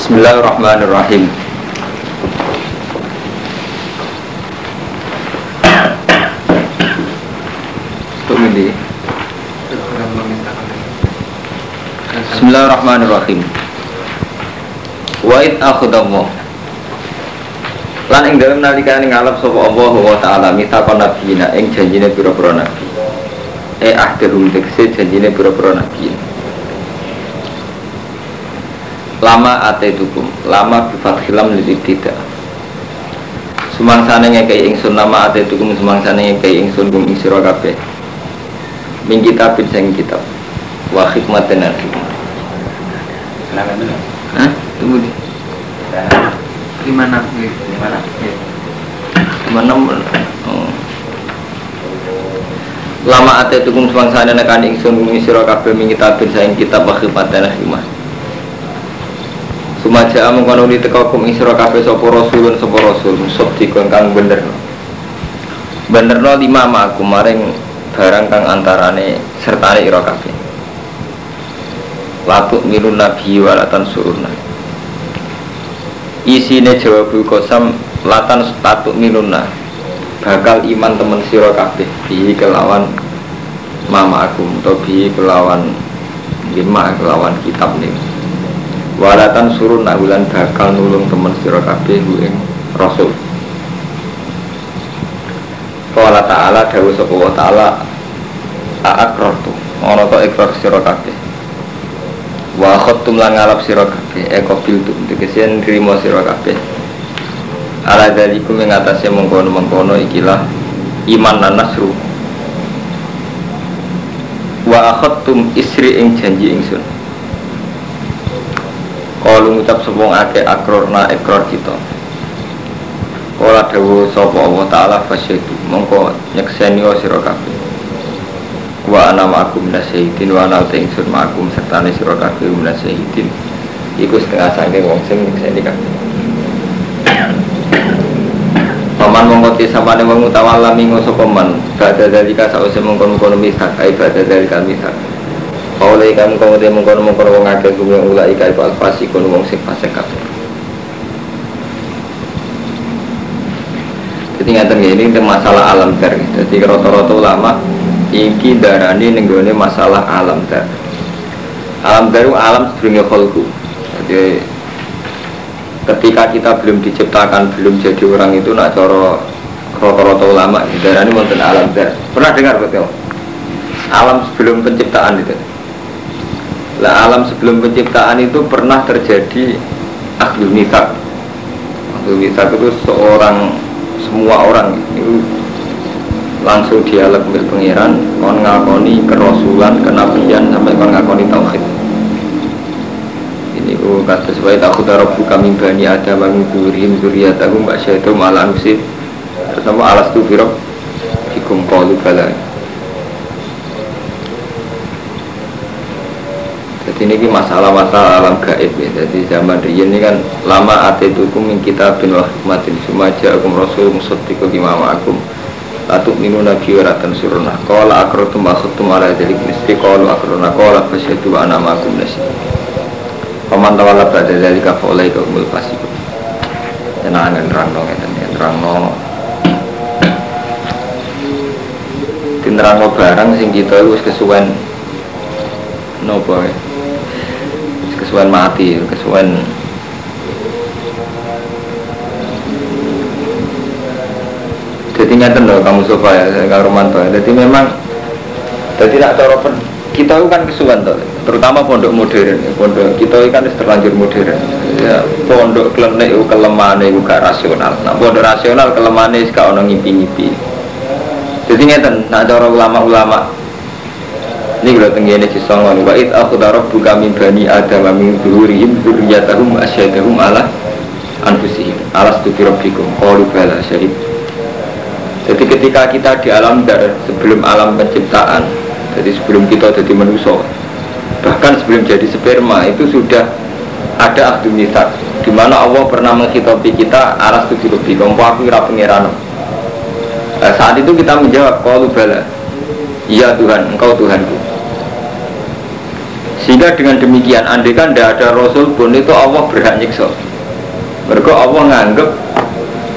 Bismillahirrahmanirrahim. Ini. Bismillahirrahmanirrahim. Wa id akhadallah. Lan ing dalem nalikane ngalap sapa Allah wa taala mitaqan nabiyina ing janjine pira-pira nabi. Eh ahdhum tekse janjine pira-pira nabi. Lama atetukum, lama bifathilam tidak. Sumangsane ngekei ingsun lama atetukum sumangsane ngekei ingsun kum ing sira kabeh. Min kitabin sing kitab. Wa hikmatin al hikmah. Hah? Tunggu di. Lima enam, lima enam. Mana oh. Lama ate tukum semangsane nekan ingsun kumi sira kabeh min kitabin saing kitab wa hikmatin al hikmah. Sumaja amung kono li teka kum ing sira kabeh sapa rasulun sapa rasul musaddiqun kang bener. Benerno lima ma'akum maring barang kang antarane sertane ira kabeh. Latuk minun nabi walatan suruna Isine jawabul kosam latan statuk minuna Bakal iman temen sira kabeh Bihi kelawan mama aku Atau bihi kelawan lima kelawan kitab nih Walatan surun ulan bakal nulung temen sira kabeh ing rasul. Qala ta'ala dawu sapa wa ta'ala A'akrartu. Ono to ikrar sira kabeh. Wa khottum lan ngalap sira kabeh. E qabil tum tegese nrimo sira kabeh. Ala dalikum ing atase mengkono-mengkono ikilah iman lan nasru. Wa akhadtum isri ing janji ingsun Kalu ngucap sepung ake akrorna ekor kita. Kala dawu sapa Allah Ta'ala fasyaitu Mongko nyekseni wa sira kabeh. Wa ana ma'akum minasyahitin wa ana uta ingsun ma'akum serta ne sira kabeh minasyahitin iku setengah saking wong sing nyekseni kabeh. Paman mongko ti sapane wong utawala mingo sapa man? Badha dalika sause mongkon-mongkon misak ai badha dalika misak Paulai kamu kamu dia mengkono-mengkono wong akeh kuwi ulai kai fal fasikun wong sing fasik kabeh Jadi ngaten ini masalah alam dar. Jadi rata-rata ulama iki darani nenggone masalah alam dar. Alam itu alam sedurunge kholku. Jadi ketika kita belum diciptakan, belum jadi orang itu nak coro rata-rata ulama darani wonten alam dar. Pernah dengar betul? Alam sebelum penciptaan itu. Lah alam sebelum penciptaan itu pernah terjadi nifak. Ahlul nifak itu seorang semua orang itu langsung dialog bil pengiran kon ngakoni kerasulan kenabian sampai kon ngakoni tauhid. Ini ku kata sebagai takut robu kami bani ada min durihim duriyatahu mbak syaitu malah nusif bersama alas tu firok hikum kalu jadi ini masalah-masalah alam gaib ya. Jadi zaman riyen ini kan lama atetukum min kitabin wa hikmatin sumaja akum rasul musaddiqu bima ma'akum Latuk minu nabi wa ratan suruna Qala akrotum akhutum ala jalik misri Qalu akrona qala fasyadu wa ana ma'akum nasi Paman tawala pada dari kafolai ke umul pasiku Tenang nerang dong ya Nerang no Tinerang barang sing kita itu kesuwen. Nopo ya kesuwen mati, kesuwen jadi nyata loh kamu sofa ya, saya Romanto ya. Jadi memang, jadi tidak cara kita kan kesuwen tuh, terutama pondok modern, pondok kita kan terlanjur modern. Ya, pondok klenek itu kelemahan itu gak rasional. Nah, pondok rasional kelemahan itu gak ono ngipi-ngipi. Jadi nyata, nah cara ulama-ulama ini kalau tenggine cisongon wa id aku darab buka min bani adam min duhurihim dzurriyyatahum asyadahum ala anfusihim. Alas tu rabbikum. Qalu bala syahid. Jadi ketika kita di alam dar sebelum alam penciptaan jadi sebelum kita jadi manusia bahkan sebelum jadi sperma itu sudah ada ahdu misak di mana Allah pernah menghitopi kita alas tu rabbikum. Aku kira pengiran nah, saat itu kita menjawab qalu bala. Iya Tuhan, Engkau Tuhanku. Sehingga dengan demikian, andai kan tidak ada Rasul pun itu Allah berhak nyiksa. Mereka Allah nganggep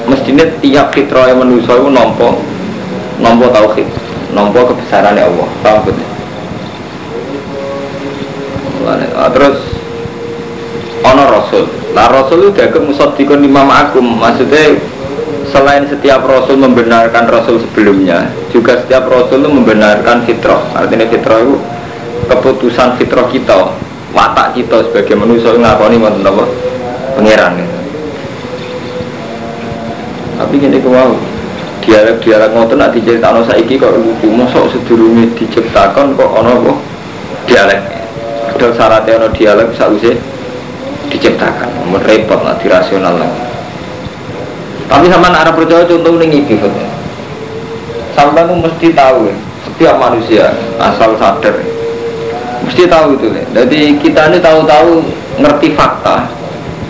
mestinya tiap fitrah yang manusia itu nompo nompo tauhid, nompo kebesaran Allah. Betul? Ah, terus ono Rasul. Lah Rasul itu dianggap musaddiqun imam akum. Maksudnya selain setiap Rasul membenarkan Rasul sebelumnya, juga setiap Rasul itu membenarkan fitrah. Artinya fitrah itu keputusan fitrah kita, watak kita sebagai manusia ngakoni wonten apa? Pangeran. Tapi gini kau dialek-dialek ngoten nak diceritakno saiki kok lucu mosok sedurunge diciptakan kok ana kok dialek. Padahal syaratnya ana dialek sausé diciptakan. Mun repot lah dirasional lah. Tapi sama anak percaya contoh ini iki tuh mesti tahu ya, setiap manusia asal sadar mesti tahu itu ya. Jadi kita ini tahu-tahu ngerti fakta.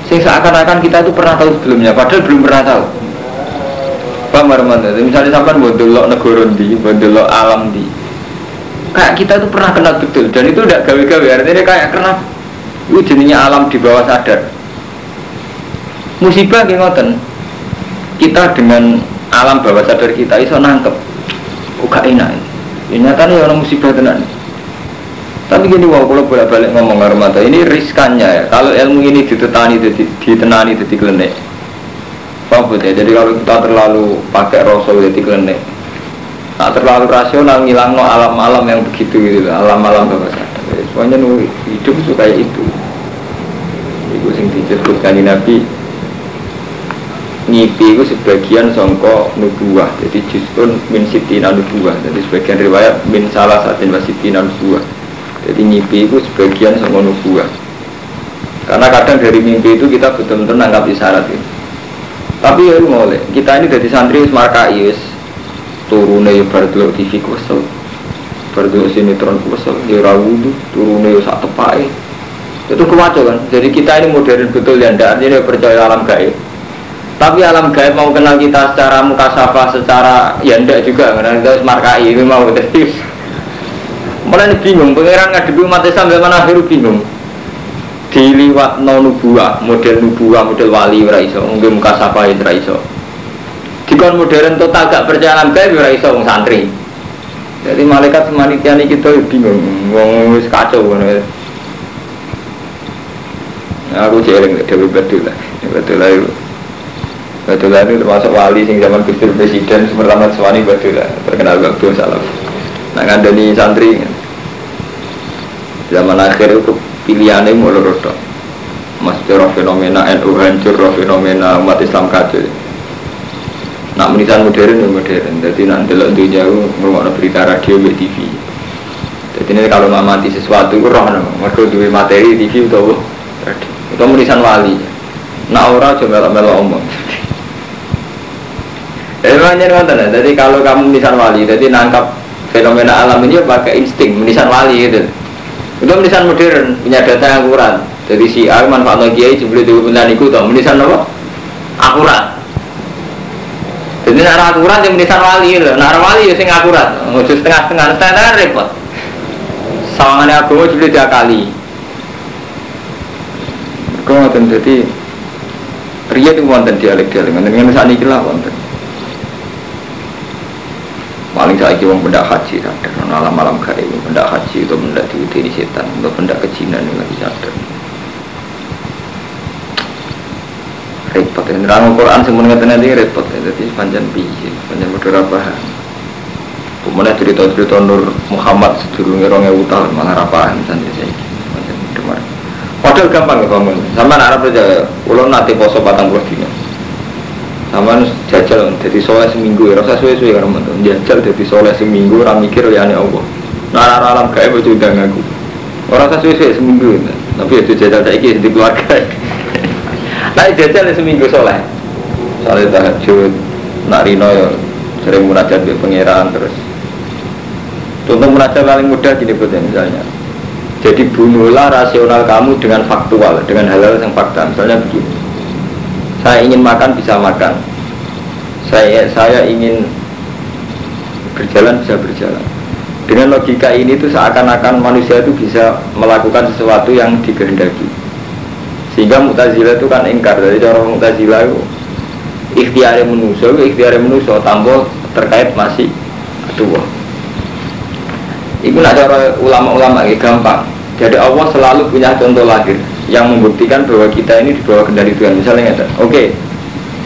Sing seakan-akan kita itu pernah tahu sebelumnya padahal belum pernah tahu. Bang Marmanda, misalnya sampai buat dulu negara di, buat alam di, kayak kita itu pernah kenal betul. Dan itu udah gawe-gawe artinya kayak kenal itu jenisnya alam di bawah sadar. Musibah kayak ngoten. Kita dengan alam bawah sadar kita iso nangkep kok gak enak ya nyatanya orang musibah tenan tapi gini wow kalau bolak balik ngomong mata ini riskannya ya. Kalau ilmu ini ditetani ditenani jadi klenek Paham ya? Jadi kalau kita terlalu pakai rasul jadi klenek Nah, terlalu rasional ngilang no alam-alam yang begitu gitu alam-alam bawah sadar semuanya nu hidup itu kayak itu. Itu sing disebutkan Nabi. Ngipi itu sebagian songko nubuah. Jadi justru min sitina nubuah. Jadi sebagian riwayat min salah satin wasitina nubuah jadi ngipi itu sebagian songko nubuah. Karena kadang dari mimpi itu kita betul-betul nangkap isyarat itu. Tapi ya mulai kita ini dari santri markai wis turune ya bar TV kesel bar sinetron kesel ya rawudu turune ya sak tepai itu kewaco kan? Jadi kita ini modern betul ya ndak artinya percaya alam gaib. Tapi alam gaib mau kenal kita secara muka safa secara ya ndak juga karena kita markai ini mau jadi mulai bingung pangeran ngadepi umat Islam zaman akhir bingung. Diliwat no nubuah model nubuah model wali ora iso mungkin muka sapa ora dikon modern total gak percaya alam gaib ora iso santri. Jadi malaikat semanitia ini kita bingung wong wis kacau ngono. Aku jeling Dewi betul lah betul lah betul lah itu termasuk wali sing zaman kusir presiden pertama Swani betul lah terkenal waktu salam. Nah ngandani santri zaman akhir itu pilihannya mau lurus dong mas roh fenomena NU hancur roh fenomena umat Islam kacau. Nak menisan modern ya modern. Jadi nanti lo dunia itu ngurungkan berita radio di TV jadi ini kalau nggak mati sesuatu itu roh mereka duwe materi TV itu radio. Itu menisan wali. Nak ora coba melo omong. Jadi makanya jadi kalau kamu menisan wali jadi nangkap fenomena alam ini ya pakai insting. Menisan wali gitu itu menisan modern, punya data yang akurat. Jadi si A manfaat kiai sebelum itu benar itu tau menisan apa? Akurat. Jadi nara akurat yang menisan wali loh. Nara wali ya sing akurat. Ngurus setengah-setengah, setengah repot. Sawangannya agama sebelum dia kali. Kau ngoten jadi Ria itu wonten dialek-dialek, dengan saat ini lah wonten paling saya kira benda haji sadar malam-malam kayak itu benda haji itu benda diudiri setan atau benda kejinan yang lagi sadar. Repot. Ya nerang Quran semuanya nanti repot. Jadi panjang biji panjang beberapa kemudian cerita-cerita Nur Muhammad sedurungnya rongnya tahun malah rapahan santri saya panjang padahal gampang ya bangun sama anak Arab aja ulang nanti poso batang puluh sama jajal jadi soleh seminggu. Ya rasa suwe suwe karena mantan jajal jadi soleh seminggu orang mikir ya ane allah. Nah alam kayak baju udah ngaku orang rasa suwe suwe seminggu ya. tapi itu jajal tak iki di keluarga. Nah jajal seminggu soleh. Soleh tahajud nak rino ya sering munajat di pangeran terus. Contoh munajat paling mudah gini buat misalnya. Jadi bunuhlah rasional kamu dengan faktual dengan hal-hal yang fakta. Misalnya begini saya ingin makan bisa makan saya saya ingin berjalan bisa berjalan Dengan logika ini tuh seakan-akan manusia itu bisa melakukan sesuatu yang dikehendaki. Sehingga Mu'tazilah itu kan ingkar dari cara Mu'tazilah itu ikhtiar manusia, ikhtiar manusia tambah terkait masih tua. Ibu nak cara ulama-ulama gampang. Jadi Allah selalu punya contoh lahir yang membuktikan bahwa kita ini di bawah kendali Tuhan. Misalnya oke, okay,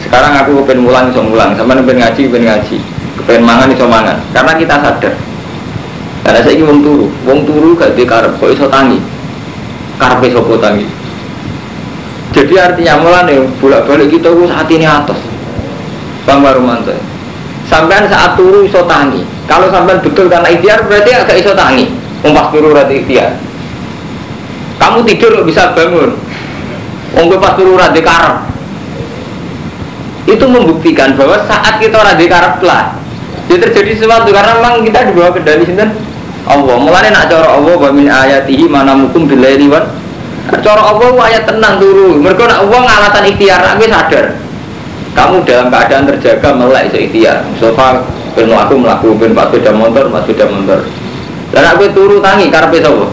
sekarang aku pengen mulang iso mulang, sama pengen ngaji pengen ngaji, pengen mangan iso mangan. Karena kita sadar. Karena saya ingin wong turu, wong turu gak di karep, kok iso tangi, karep iso tangi. Jadi artinya mulane bolak balik kita itu saat ini atas. Bang Warumanto. Sampai saat turu iso tangi. Kalau sampai betul karena ikhtiar berarti agak iso tangi. Umpas turu berarti ikhtiar. Kamu tidur bisa bangun. Wong pas turu rada karep. Itu membuktikan bahwa saat kita rada karep lah ya terjadi sesuatu karena memang kita di bawah kendali sinten Allah. Mulane nak cara Allah wa min ayatihi mana mukum billaili wan cara Allah ayat tenang turu. Mereka nak Allah ngalatan ikhtiar aku sadar. Kamu dalam keadaan terjaga melek iso ikhtiar. Sofa ben aku melakukan ben Pak sepeda motor, Pak sepeda motor. Dan aku turu tangi karepe sapa?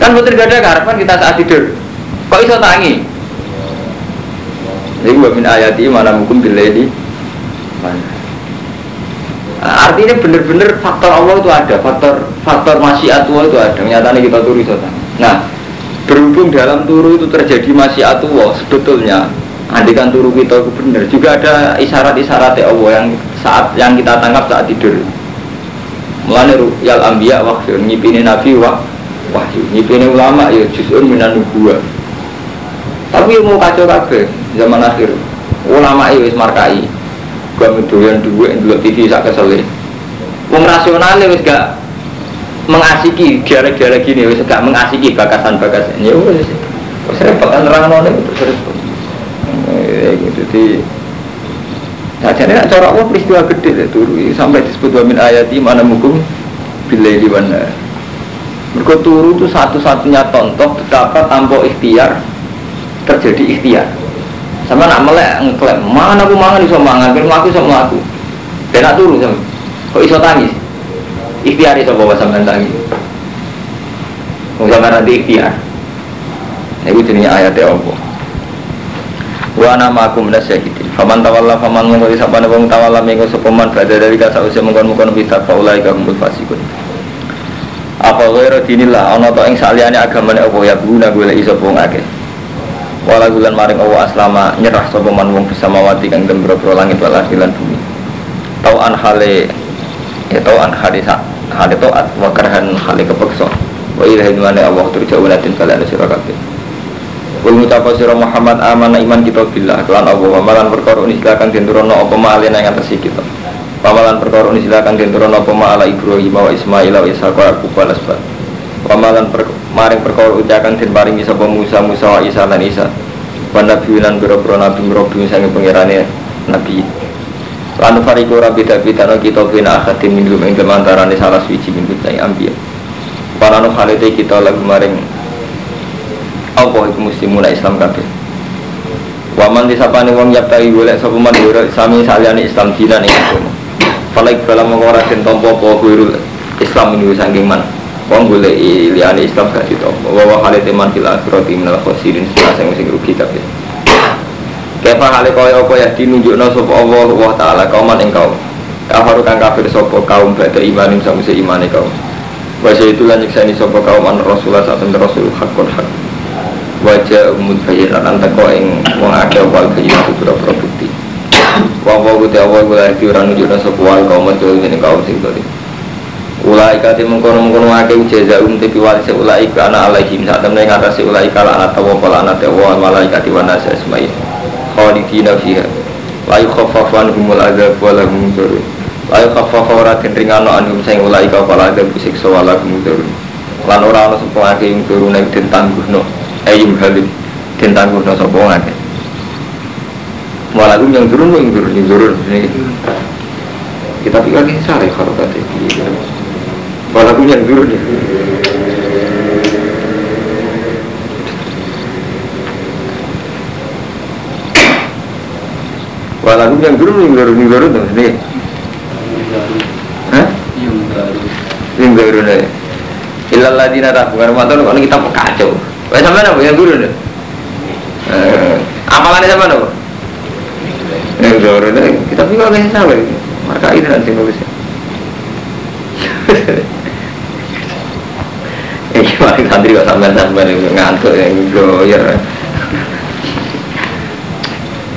Kan putri gak ada kita saat tidur. Kok iso tangi? Ini gua min ayati mana mukum billaili Nah, artinya benar-benar faktor Allah itu ada, faktor faktor masyiat Allah itu ada. Nyatanya kita turu itu. Nah, berhubung dalam turu itu terjadi masyiat Allah, sebetulnya andikan turu kita itu benar. Juga ada isyarat-isyarat Allah yang saat yang kita tangkap saat tidur. Mulane yal ambia wahyu nyipine nabi wah wahyu. Nyipine ulama ya juzun minan nubuwah. Tapi mau kacau kabeh zaman akhir. Ulama itu wis markai. Gua mendoyan duit dulu TV sak kesel wong rasional wis gak mengasiki gara-gara gini wis gak mengasiki bakasan-bakasan. Ya wis wis repot kan nerang nol itu repot gitu di Nah, jadi nak Allah peristiwa gede ya, turu sampai disebut wamin ayati mana mukum di Mereka turu itu satu-satunya contoh betapa tanpa ikhtiar terjadi ikhtiar. Sama nak melek ngeklaim, mana aku mangan iso mangan, ben aku iso mlaku. Ben nak turu sama. Kok iso tangis? Ikhtiar iso bawa sampean tangis. Sampean nanti ikhtiar. Iku jenenge ayate apa? Wa nama aku minas syahidin. Faman tawalla faman mungkari sapane wong tawalla minggu sapa man badha dari ka sause mungkon-mungkon bitak faulai ka kumpul fasikun. Apa ghairu dinillah ana to ing saliyane agamane apa ya guna golek iso wong akeh. Wala gulan maring Allah aslama nyerah sapa man wong bersama wati kang dem boro langit wal lan bumi. Tau an hale ya tau an hale sak hale taat wa karhan hale kepeksa. Wa mana Allah turja'u latin kalian sira kabeh. Kul ngucapa Muhammad amanah iman kita billah kelan Allah wa malan perkara ini silakan den turono apa nang atas. Pamalan perkara ini silakan den turono apa ala Ibrahim wa Ismail wa Ishaq wa Yaqub wa Pamalan per, maring perkara ucapan den paringi sapa Musa Musa wa Isa lan Isa. Wa nabi biro-biro nabi mrobi sange pangerane nabi. Lan fariku rabbi tabitano kita bina akhatin min ing salah suci min kutai ambiya. Para khalite kita lagu maring apa itu muslimun Islam kabeh. Waman disapane wong yaptai golek sapa man sami saliyane Islam dinan ing agama. Falaik bala mengora den tampa apa Islam ini saking man. Wong boleh liane Islam gak ditompo. Wa hale teman fil akhirati minal khosirin sing sing rugi kabeh. Kepa hale kaya apa ya dinunjukno sapa Allah wa taala kauman ing kaum. Kafaru kang kafir sapa kaum badhe imanin samuse imane kaum. Wajah itu lan nyekseni sapa kaum an Rasulullah saat Rasul hakun hak. Wajah umum bayiran antako ing wong akeh wal itu pura-pura bukti. Wa wa guti awal gula ora nunjukno sapa wal kaum itu kaum sing tadi. Ulaika ti mengkono-mengkono ake jaza um te piwali se ulaika ana alaihim. Saat temen ngatasi ulaika la ana tawa pala ana tawa malaika ti wana sa ismail khalidina fiha. La yukhaffafu anhumul adzab wa lahum dzurun la yukhaffafu ora den ringano anhum sing ulaika pala adzab siksa wa lahum dzurun lan ora ana sapa ake ing turun ing den tangguhno. Ayum halim den tangguhno sapa ake Walau yang turun, yang turun, yang turun. Kita pikir ini sari kalau kata Walaupun yang dulu nih. Walaupun yang dulu nih, dulu nih, dulu tuh ini. Sing guru nih. Ilal ladina bukan rumah kok kita kacau. Wes sampean apa yang guru nih? Eh, apalannya sama nih? Eh, guru nih. Kita juga nggak salah. Maka itu nanti nulisnya. Eh, gimana santri kok sampean sampean ngantuk yang goyer.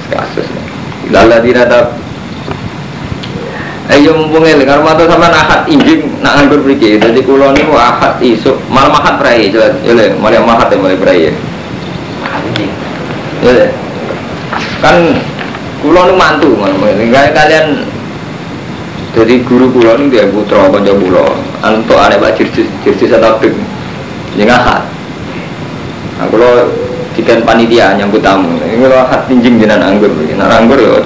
Kasus. Lala tidak Ayo mumpung eling karo matur sampean akad injing nak nganggur mriki. Dadi kula niku akad isuk malam akad prai jelas. Yo le, mulai akad ya mulai prai. Ya. Kan kula nu mantu ngono. kalian jadi guru kula niku dia putra kanca kula. Antuk arek Pak Jirjis, Jirjis Satabik. Ning akad. Nah, kula dikan panitia nyambut tamu. Ini kalau akad injing jenengan anggur. Nah anggur ya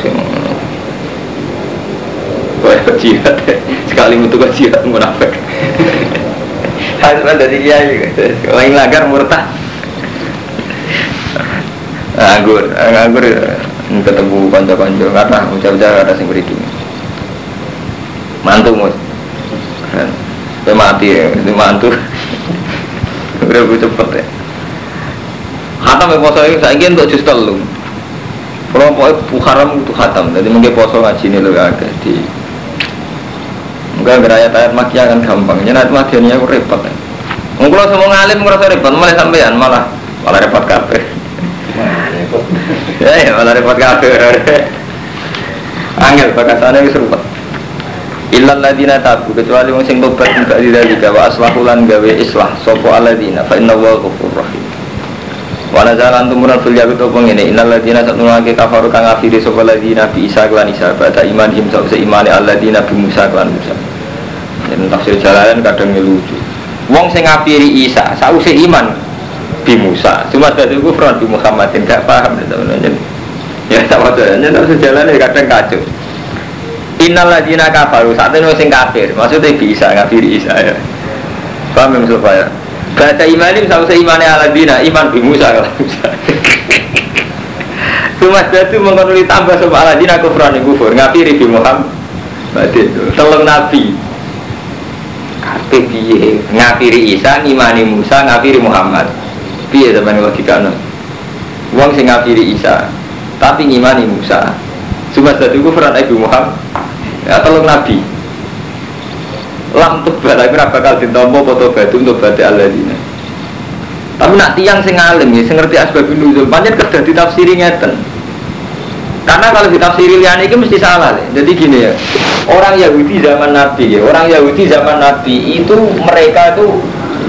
Kau jihad sekali untuk jihad munafik. Harus dari kiai, lain lagar murtad. Anggur, anggur ketemu konco-konco kata ucap-ucap kata sing beri mantu mus saya mati ya itu mantu udah gue cepet ya khatam ya poso ini saya ingin untuk justru lu kalau pokoknya haram itu khatam jadi mungkin poso ngaji ini lu agak di Enggak geraya ayat makia kan gampang. Jadi ayat ini aku repot. Ya. Mungkin semua ngalim ngerasa repot, malah sampean malah malah repot kafe. Ya malah repot kafe. Angel bakasannya wis repot. Illal ladina tabu kecuali wong sing tobat tidak tidak juga wa aslahulan gawe islah sopo aladina fa inna wa ghafurur rahim. Wa nazalan tumuran fil yaqut apa ngene innal ladina satnulake kafaru kang afiri sapa ladina bi isa lan isa bata iman him sak imane alladina bi Musa lan Musa. Dan tafsir jalalan kadang lucu. Wong sing ngapiri Isa, sause iman bi Musa. Cuma dadi kufran bi Muhammadin gak paham teman-teman. Ya tak wae, yen tafsir jalalan kadang kacau. Innal ladina kafaru saat ini sing kafir, maksudnya bisa ngapiri Isa ya. Paham ya Mustafa ya? Baca imanim sama imannya aladina, iman bi Musa kalau Musa. Cuma itu mengkonuli tambah sama aladina kufran kufur, ngapiri bi Muhammad. Telung nabi kabeh piye ngafiri Isa ngimani Musa ngafiri Muhammad piye zaman logikane wong sing ngafiri Isa tapi ngimani Musa. Cuma satu kufran Ibu Muhammad. Ya tolong Nabi. Lam tebal aku bakal ditompo foto batu untuk batu aladina tapi nak tiang sing alim ya sing ngerti asbab nuzul. Kerja ditafsiri ngeten. Karena kalau ditafsiri liane itu mesti salah deh. Jadi gini ya, orang Yahudi zaman Nabi ya, orang Yahudi zaman Nabi itu mereka itu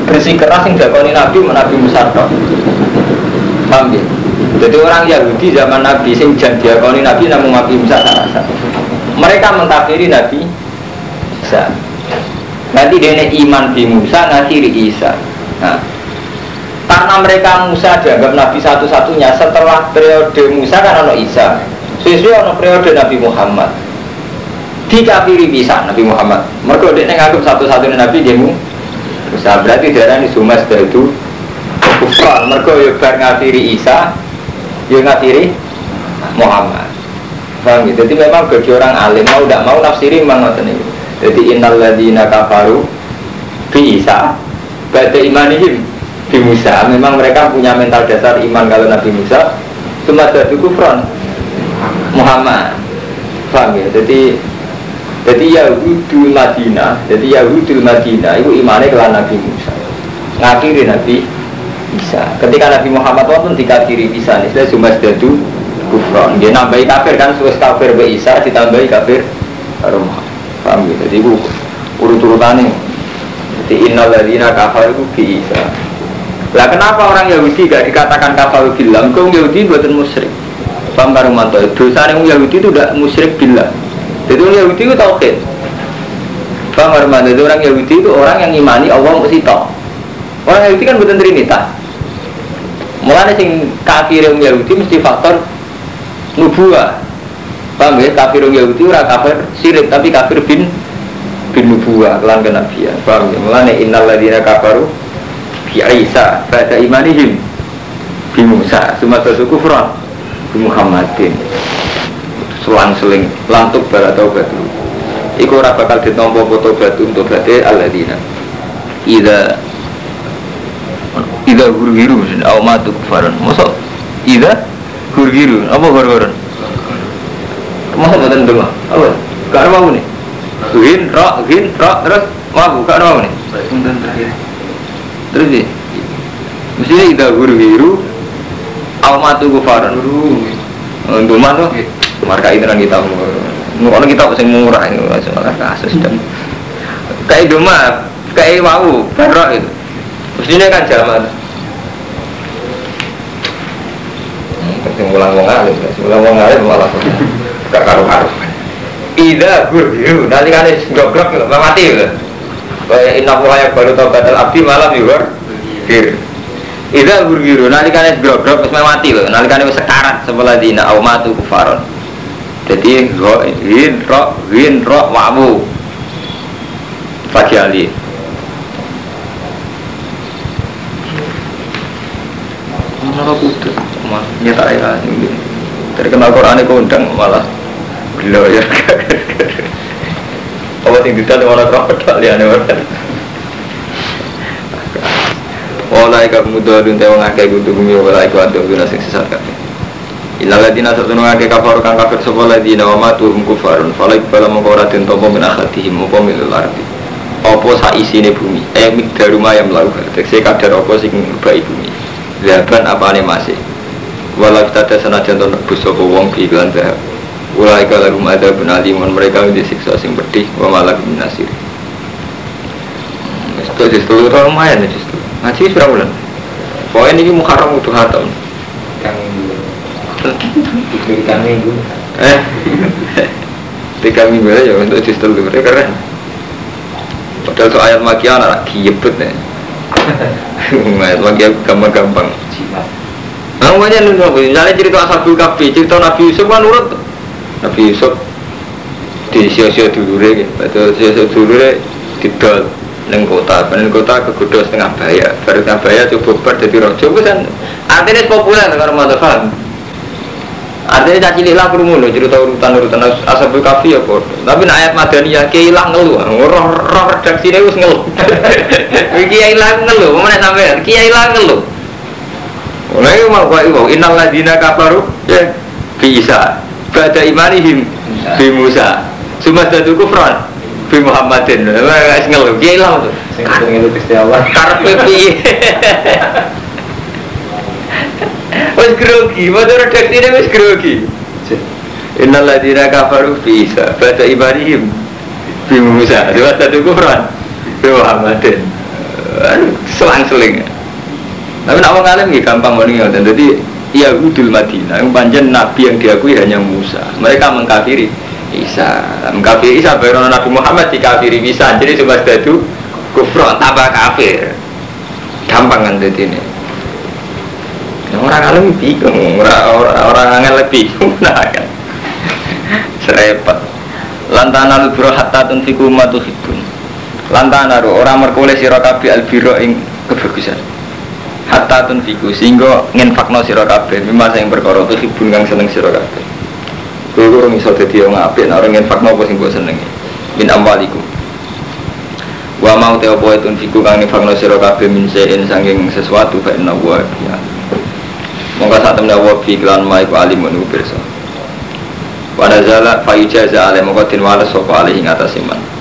bersih keras yang dakoni Nabi Nabi Musa Paham ya? Jadi orang Yahudi zaman Nabi sing jan diakoni Nabi namun Nabi Musa rasa. Mereka mentafsiri Nabi Isa. Nanti dia iman di Musa, ngakhiri Isa. Nah, karena mereka Musa dianggap Nabi satu-satunya setelah periode Musa kan ada Isa Sesuai ono periode Nabi Muhammad. Dikafiri bisa Nabi Muhammad. Mereka dia ngaku satu-satunya Nabi dia Bisa berarti darah ini sumas itu kufran. Mereka ya bar Isa, ya ngafiri Muhammad. Paham gitu? Jadi memang bagi orang alim mau tidak mau nafsiri memang ngoten ini. Jadi innal ladina kafaru bi Isa ba'da imanihim di Musa. Memang mereka punya mental dasar iman kalau Nabi Musa. Cuma jadi kufran Muhammad paham ya jadi jadi Yahudul Madinah jadi Yahudul Madinah itu imannya kelan Nabi Musa. Ngakhiri Nabi bisa ketika Nabi Muhammad pun bisa nih saya cuma sedatu kufron. Dia nambahi kafir kan suwes kafir be Isa ditambahi kafir rumah. Paham ya jadi itu urut-urutannya jadi innal kafir itu bi Isa. Lah kenapa orang Yahudi gak dikatakan kafir bilang kau Yahudi buatan musyrik. Paham karo mantu. Dosa yang Yahudi itu udah musyrik bila. Jadi orang Yahudi itu tauhid. Karo mantu. Jadi orang Yahudi itu orang yang imani Allah mesti tahu. Orang Yahudi kan bukan trinitas. Mulanya sing kafir yang Yahudi mesti faktor nubuah. Paham ya? Kafir yang Yahudi orang kafir sirik tapi kafir bin bin nubuah kelan kenabian. Paham ya? Mulanya innal ladina kafaru bi Isa pada imanihim bi Musa. Semua kufran Muhammadin selang-seling. Lantuk bala taubat Iku ora bakal ditompo foto batu untuk berarti aladina ida ida guru-guru au matu kufaran masa ida guru-guru apa guru-guru mau betul dulu apa? Gak ada mau nih. Gin ro gin ro terus mau gak ada mau nih. Terus sih mestinya ida guru-guru au matu kufaran untuk mana marka itu orang kita mau kita sing murah ini soalnya kasus dan kayak cuma kayak mau barok itu mestinya kan zaman Kasih ulang wong alim, kasih ulang wong alim malah gak karu-karu. Ida guru, nanti kan goblok lho, mati lho. Kayak inna yang baru tau batal abdi malam juga. Gir. Ida guru, nanti kan goblok wis mati lho, nanti kan wis sekarat sebelah dina au matu kufaron. Jadi hin ro hin ro wamu. Pagi ali. Mana kudu, mah nyetak ya. Terkenal Quran itu undang malah gelo ya. Apa sing didal ora krokodil ya ora. Wala ika mudalun te wong akeh kudu bumi wala iku adu guna sing sesat kabeh. Illa ladina satunu akeh kafar kang kafir sapa ladina wa matu hum kufarun fala ikbala mongko ora den tampa min akhatihim apa min ardi. Apa sak isine bumi? Eh mikdar rumah yang melakukan. Tekse kadar apa sing baik bumi. Zaban apane masih. Walau kita ada senajan to nebus sapa wong bi iklan zahab. Ulai rumah ada benalimun mereka disiksa sing pedih wa malak min nasir. Itu justru itu lumayan ya justru. Ngaji berapa bulan? Pokoknya ini Muharram udah hatam. Kang diberikan minggu. Eh, tiga minggu aja untuk itu keren. Padahal tuh ayat makia anak kiyebet nih. ayat makia gampang-gampang. Nah, nabi. Misalnya cerita Ashabul Kahfi, cerita Nabi Yusuf kan urut. Nabi Yusuf di sio-sio dulu deh, betul sio-sio dulu deh didol neng kota, neng kota kegoda setengah bahaya, baru setengah bahaya coba jadi rojo, itu kan artinya populer kalau mau Artinya caci cilik lah kerumuh loh, cerita urutan-urutan Ashabul Kahfi ya kok. Tapi nek ayat Madaniyah hilang ngeluh, roh roh redaksi ini wis ngeluh. Kiai hilang ngeluh, mana sampai Kiai hilang ngeluh. Mulai mau kau ibu, innal ladina kafaru ya bisa pada imanihim bi Musa. Cuma satu kufran bi Muhammadin. Ngeluh, kiai lah tuh. Itu. Karpe piye? Grogi, mau redaksi ini wes grogi. Innal ladina kafaru bisa pada imanihim bi Musa. Cuma satu kufran Muhammadin. Selang-seling. Tapi nak wong alim nggih gampang ngene ngoten. Dadi Yahudul Madinah yang panjang nabi yang diakui hanya Musa. Mereka mengkafiri Isa. Mengkafiri Isa baru Nabi Muhammad dikafiri bisa. Jadi cuma itu kufron tambah kafir. Gampang kan jadi ini. Orang alim bingung, orang orang orang angel lebih nah kan. Serepet. Lantana biro hatta tunfiku ma tuhibun. Lantana orang merkule sira kabeh albiro ing kebagusan hatta tunfiku sehingga nginfakno sira kabeh mimma sing perkara tu hibun kang seneng kabeh kowe ora iso dadi wong apik nek ora nginfakno apa sing mbok senengi min amwalikum wa mau te apa tunfiku kang nginfakno sira kabeh min sein saking sesuatu fa inna wa ya monggo sak temne wa fi lan ma iku alimun iku pirsa. Wa nazala fa ijaza ale monggo tin wala sapa ale atas iman.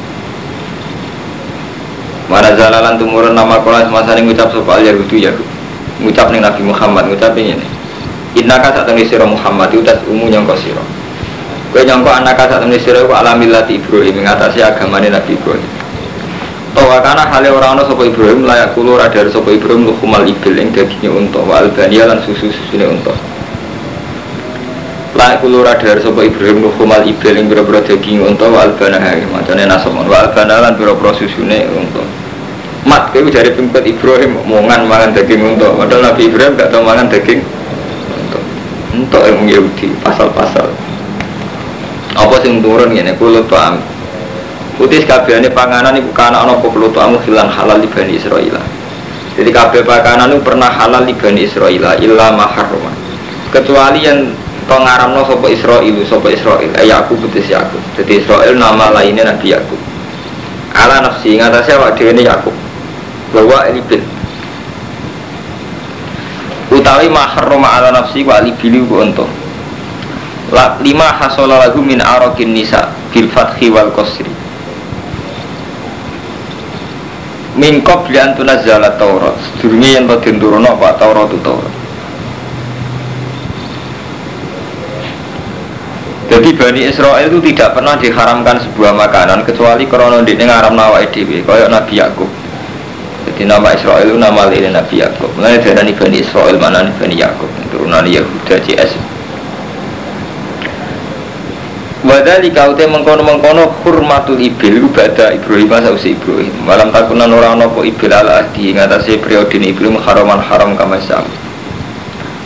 Mana zalalan tumurun nama semasa ini ngucap sopa al yahudu yahud Ngucap nih Nabi Muhammad ngucap ini Inna ka saat ini siro Muhammad itu tas umu nyongko siro Kue nyongko anak ka saat ini siro alamillati Ibrahim Mengatasi agamanya Nabi Ibrahim Tawa karena halnya orang-orang sopa Ibrahim Layak kulur ada sopa Ibrahim Lukumal ibil yang dagingnya untuk Wa albania lan susu-susunya untuk Layak kulur ada sopa Ibrahim Lukumal ibil yang bera-bera daging untuk Wa albana hai Macamnya nasomon. Wa albana lan bera-bera susunya untuk mat kayak dari pengikut Ibrahim mongan mangan daging untuk padahal Nabi Ibrahim gak tahu mangan daging untuk untuk yang Yahudi pasal-pasal. Apa sing turun gini kulo tuam putih kabehane panganan iku kana ana apa kulo tuamu hilang halal di Bani Israel jadi kabeh panganan itu pernah halal di Bani Israel illa maharrama kecuali yang ngaramno sopo Israel sopo Israel ayah aku putih Yakub. Jadi Israel nama lainnya Nabi Yakub. Ala nafsi ngatasi awak dhewe ini Yakub. Bahwa ibil utawi maharroma ala nafsi wa alibili ku untung lima hasola lagu min arokin nisa bil fathi wal qasri min qabli an tunazzala taurat sedurunge yen to den turunno apa taurat itu taurat Jadi Bani Israel itu tidak pernah diharamkan sebuah makanan kecuali karena di ngaram nawa edw, kayak Nabi Yakub. Jadi nama Israel itu nama lain Nabi Yakub. Mulai dari Bani Israel mana Bani Yakub, turunan Yahuda CS. Wadali kau teh mengkono mengkono hurmatul ibil pada Ibrahim sausi Ibrahim. Malam takunan orang nopo ibil ala ahdi ngatasi periode Ibrahim haraman haram kama sama.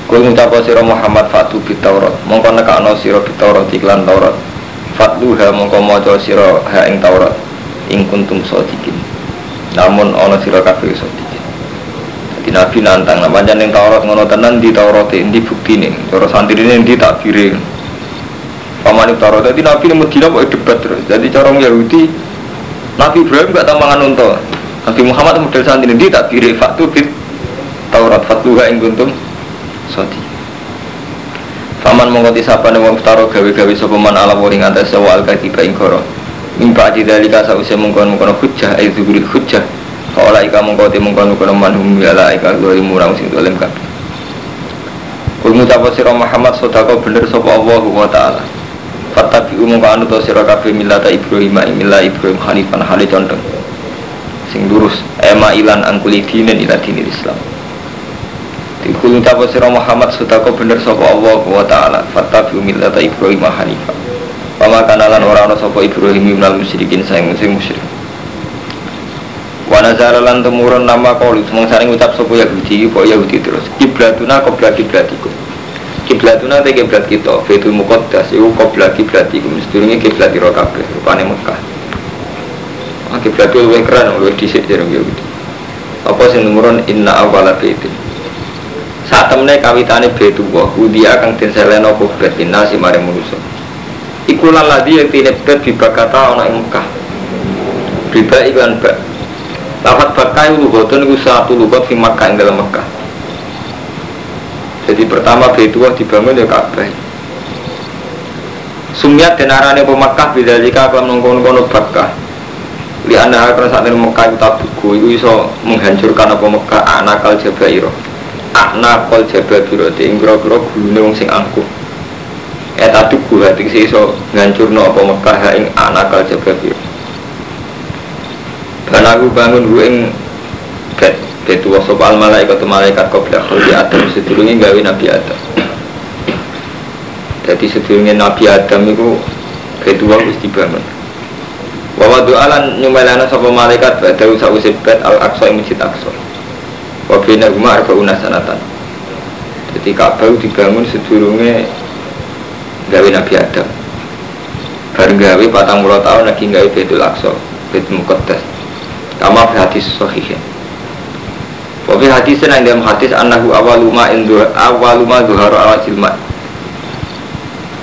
Kul ngucapa sira Muhammad fatu bit Taurat. Mongko nekakno sira bit Taurat iklan Taurat. Fatluha mongko maca sira ha ing Taurat. Ing kuntum sadikin. Namun ana sira kabeh sadikin. Jadi Nabi nantang, nah pancen ning Taurat ngono tenan di Taurat ini buktine. Cara santrine ndi takbire. Paman Taurat dadi Nabi ning Madinah kok debat terus. Jadi cara Yahudi Nabi Ibrahim gak tambangan unta. Nabi Muhammad model santri ndi takbire fatu bit Taurat fatluha ing kuntum sodi Faman mongko disapa wong taro gawe-gawe sapa man ala wong atas sawal katiba ing koro Mimpa di dalika sause mongkon mongkon hujjah ai zuhuri hujjah. Kaola ika mongko te mongkon mongkon man hum yala ika doi murang sing dolim kabeh. Kul ngucap sira Muhammad sedekah bener sapa Allah wa taala Fatabi'u mongko anu to sira kabeh millata Ibrahim ing milah Ibrahim hanifan hale condong sing lurus ema ilan angkuli dinen ila dinil Islam Dikul ucapa sira Muhammad sudako bener sapa Allah wa taala fattabi millata Ibrahim hanifa. Pama kanalan ora ana sapa Ibrahim minal musyrikin sayang sing musyrik. Wa nazara lan temurun nama qaulu saring ucap sapa Yahudi apa Yahudi terus kiblatuna qabla kiblatikum. Kiblatuna te kiblat kita, Baitul Muqaddas iku qabla kiblatikum. Sedurunge kiblat ira kabeh rupane Mekah. Ah kiblat luwih keren luwih dhisik jarang Yahudi. Apa sing temurun inna awwala baitin saat temennya kawitane betu wah udia kang den seleno kubret si maring manusa. Ikulan ladi yang tidak bet kata ana ing Mekah. Riba iklan bak. Lafat bakai lugatun itu satu lugat di Makkah yang dalam Mekah jadi pertama wah dibangun ya Ka'bah. Sumiat dan arane pemakkah beda jika akan nongkon-nongkon bakah Li anda akan saat ini Mekah itu tabuku itu bisa menghancurkan apa Mekah anak kal jabairo akna kol jabal biroti ing kira-kira gulune wong sing angkuh. Eta tuku hati sih iso ngancurno apa Mekah ing anak kal jabal biroti dan aku bangun gue ing bed bed wa al malaikat malaikat kau bilang di Adam sedurunge gawe Nabi Adam. Jadi sedurunge Nabi Adam itu wa wis dibangun. Wawa doalan nyumelana sapa malaikat badau sausé bed al aqsa ing aqsa. Wabina rumah arba unasanatan Jadi Ka'bah dibangun sedurunge gawe Nabi Adam. Bareng gawe patang puluh tahun lagi gawe Betul Aqsa Betul Muqaddas. Kama hadis sahih Wabi hadis yang dalam hadis Anahu awaluma indu awaluma duharu ala jilmat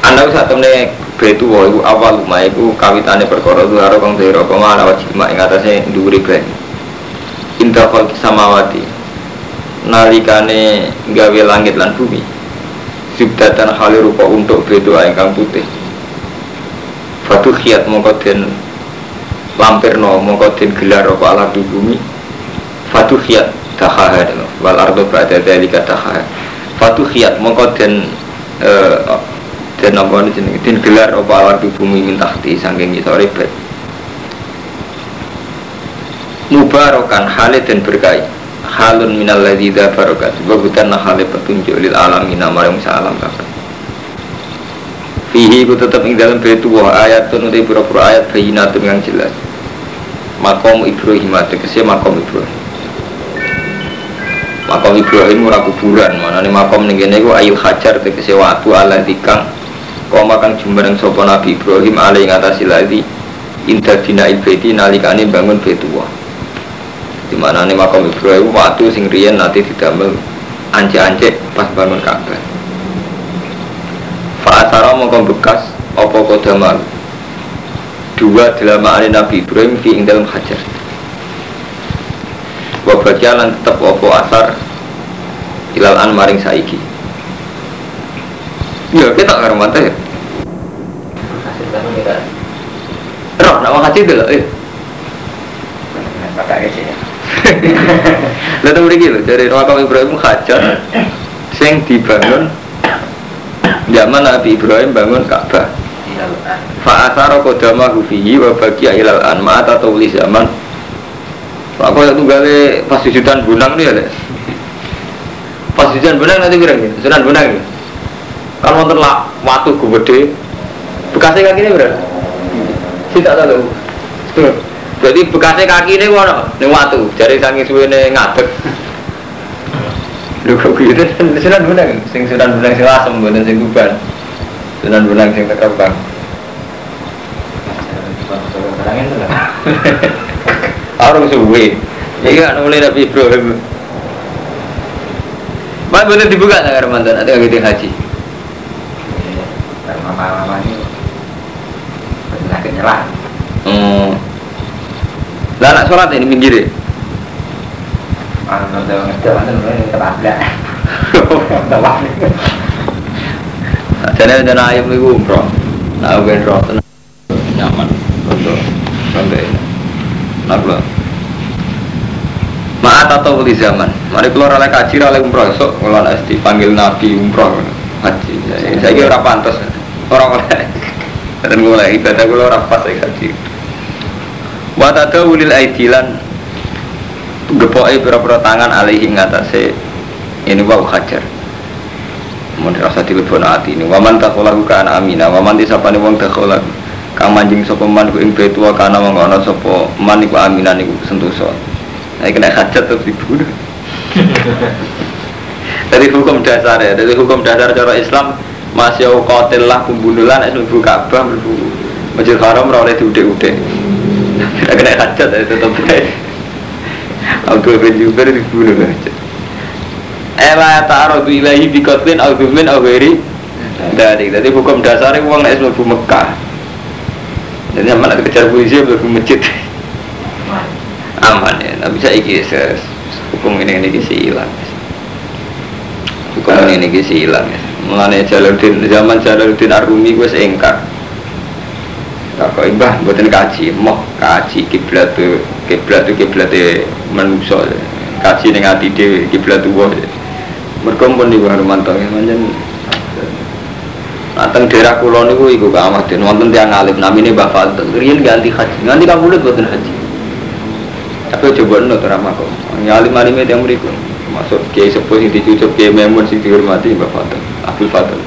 Anahu saat temen Betu iku awaluma iku kawitane perkara duharu kang duharu kama ala jilmat Yang atasnya duri bani Indah khalki samawati nalikane gawe langit lan bumi. Subdatan halir rupa untuk bedo ingkang putih. Fatu khiat mongko den lampirno mongko den gelar apa ala bumi. Fatu khiat dahaha wal ardo ba'da dalika dahaha Fatu khiat mongko den eh, den apa jenenge? Den gelar apa ala di bumi min tahti saking ngisore bet Mubarokan halid dan berkahi. Halun minal ladzi barokat. Wa bukan hale petunjuk lil alamin maring alam kabeh. Fihi ku tetep ing dalam baitu wa ayatun uti pura-pura ayat bayinatun yang jelas. Makom Ibrahim tegese makom Ibrahim makom Ibrahim ora kuburan. Manane makom ning kene iku ayil hajar tegese watu ala dikang. Kau makan jumbarang sopo Nabi Ibrahim alai ngatasi lagi indah dina ibadi nalikane bangun betuwa. Di mana nih makam Ibrahim waktu sing rian nanti didamel ance-ance pas bangun Ka'bah. Fa'asara makam bekas opo kodamal dua dalam makna Nabi Ibrahim fi ing dalam hajar wa bagia lan tetep apa asar ilal an maring saiki. Ya kita nggak mata ya roh nak mau haji dulu eh. Pakai ya Lah tuh begini loh, dari makam Ibrahim Hajar sing dibangun zaman Nabi Ibrahim bangun Ka'bah. Fa asara qadama fihi wa baqiya ilal an ma ta tawli zaman. Pak kok tunggale pas sujudan bunang nih ya, Lek. Pas sujudan bunang nanti berang ya, sujudan bunang ya. Kalau wonten lah watu gede, bekasnya kaki ini berapa? Tidak tahu. Jadi bekasnya kaki ini wono, ini watu. Jadi saking suwe ini ngadeg. Lho kok gitu, sunan bunang, sing sunan bunang sing asem, bukan sing kuban. Sunan bunang sing terkembang. Itu lah Orang suwe. Iki kan mulai Nabi Ibrahim. Pak bener dibuka nggak Ramadan atau nggak haji? mama-mama ini penyakit nyerah Hmm. Lah anak sholat ini minggir ya? Ngerti, mana mulai ketabrak Ketabrak Jadi ayam itu umroh. Nah, gue umroh tenang. nyaman untuk sampai Maat atau di zaman. Mari keluar oleh kaji oleh umroh. Esok kalau nak dipanggil nabi umroh. Haji. Saya kira orang pantas orang oleh. Dan mulai ibadah gue orang pas saya kaji. Watada ulil aidilan. Gepoi pira-pira tangan alaihi ngatasé. Ini wau hajar. Mau dirasa dilebon hati ini. Waman takholahu kana amina. Waman disapane wong takholahu kang manjing sapa man ku ing betua kana wong ana sapa man iku aminan iku sentosa. Nah kena hajat terus dibunuh dari hukum dasar ya dari hukum dasar cara Islam masih qatil lah pembunuh lah nek mlebu Ka'bah mlebu Masjid Haram ora oleh diude-ude tidak kena hajat ya tetep Abdul bin Jubair dibunuh aja Ela ta'arudu ilahi bikotlin au dhumin au ghairi dari jadi hukum dasarnya uang naik mlebu Mekah jadi nak kejar polisi mlebu masjid aman. Ya. Tapi saya iki hukum ini ini kisi hilang. Hukum ini ini kisi hilang ya. Mulanya Jalaluddin zaman Jalaluddin Arumi gue seengkar Tak kok imbah buatin kaji, moh kaji kiblat tuh kiblat tuh kiblat manusia, kaji dengan hati dewi kiblat tuh wah. Berkumpul di Bang Romanto ya. Nateng daerah kulon niku iku Kak Ahmad Den wonten tiyang alim namine Mbah Fadl. Riyen ganti haji, nganti kamulut boten haji. Tapi coba nut ora kok. Ya alim alime tiyang mriku. Masuk kiai sepuh sing dicucuk kiai Memun sing dihormati Mbah Fadl, Abdul Fadl.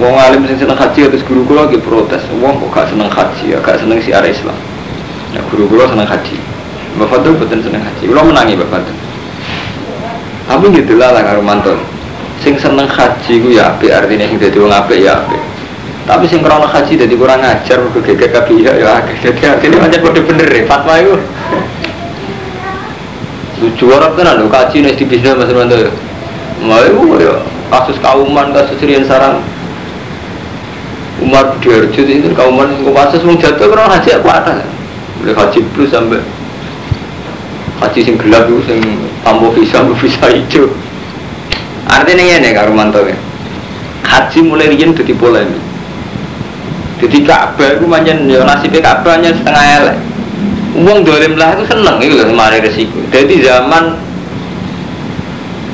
Wong alim sing seneng haji terus guru kula lagi protes. Wong kok gak seneng haji, ya gak seneng siar Islam. Ya guru kula seneng haji. Mbak Fadl betul seneng haji. Kula menangi Mbak Fadl. Tapi gitu lah lah mantul. Sing seneng haji ku ya apik artinya sing dadi wong ya. Tapi sing krono haji dadi kurang ajar mergo geger kabeh ya ya. Dadi artinya pancen padha bener ya fatwa iku. Lucu orang tenan lho kaji nek di bisnis Mas Romanto. Mau ya kasus kauman kasus Rian Sarang Umar Diarjo itu kauman itu kasus wong jatuh orang haji apa ada mulai haji plus sampai haji sing gelap itu sing tanpa visa visa hijau artinya ini karo mantu ya. Haji mulai rian jadi polemik jadi Ka'bah itu manjen ya nasibnya Ka'bah hanya setengah elek. Uang dolim lah itu seneng itu loh mari resiko. Jadi zaman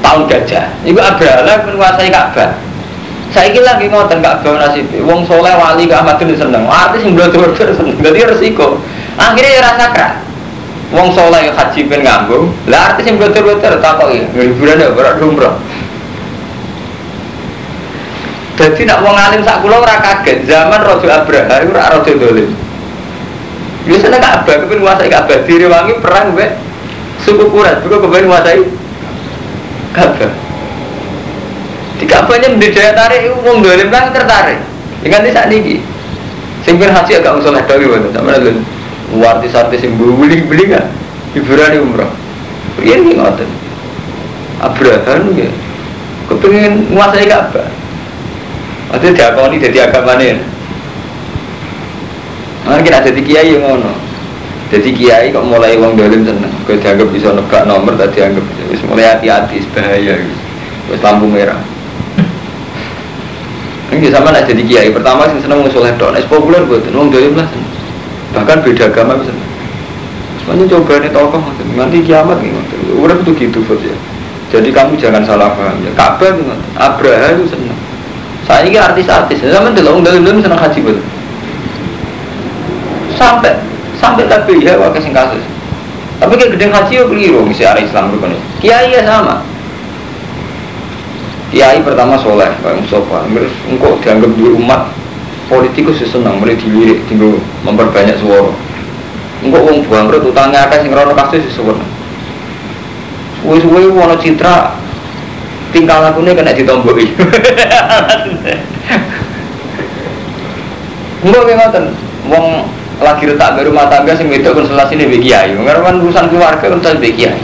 tahun gajah itu Abraha menguasai Ka'bah. Saya kira lagi ngotot Ka'bah nasib wong soleh wali ke Ahmad itu seneng. Artis yang belum turun seneng. Jadi resiko. Akhirnya ya rasa wong soleh haji ben ngambung. Lah artis yang turun turun tak kok ya hiburan ya berat umroh jadi nak wong alim sak kula ora kaget zaman Raja Abraha itu ora raja dolim. Biasanya Ka'bah kepen menguasai Ka'bah. Direwangi perang be suku Quraisy juga kepen menguasai Ka'bah. Di Ka'bahnya menjadi tarik wong dolim kan tertarik. Dengan di saat ini sing haji agak usul gitu sama lho artis-artis yang beli-beli kan hiburan di umroh ini ngoten? Abraham ya kepengen menguasai Ka'bah. Maksudnya diakoni jadi agama ini Mungkin kita jadi kiai yang ngono. Jadi kiai kok mulai wong dolim seneng, kau dianggap bisa nebak nomor, tak dianggap. Wis mulai hati-hati, bahaya, wis lampu merah. Ini sama nak jadi kiai. Pertama sih seneng musuh ledok, nek populer buat wong dolim lah seneng. Bahkan beda agama bisa. Semuanya coba nih tokoh, nanti kiamat nih, udah tuh gitu ya. Jadi kamu jangan salah paham ya. Ka'bah itu Abraha itu seneng. Saya ini artis-artis, sama dulu wong dolim seneng haji betul. Sampai sampai tapi ya wakai sing tapi kayak gede haji yo keliru misi arah Islam rukun kiai ya sama kiai pertama soleh kayak Mustafa terus engkau dianggap dua umat politikus senang mulai dilirik tinggal memperbanyak suara. Engkau uang bangkrut utangnya akan sing rono kasus sesuatu suwe-suwe wono citra tingkah lakunya kena ditomboi enggak kayak ngoten wong lagi retak baru rumah tangga sing wedok konsultasi ini bagi kiai karena urusan keluarga tadi bagi kiai.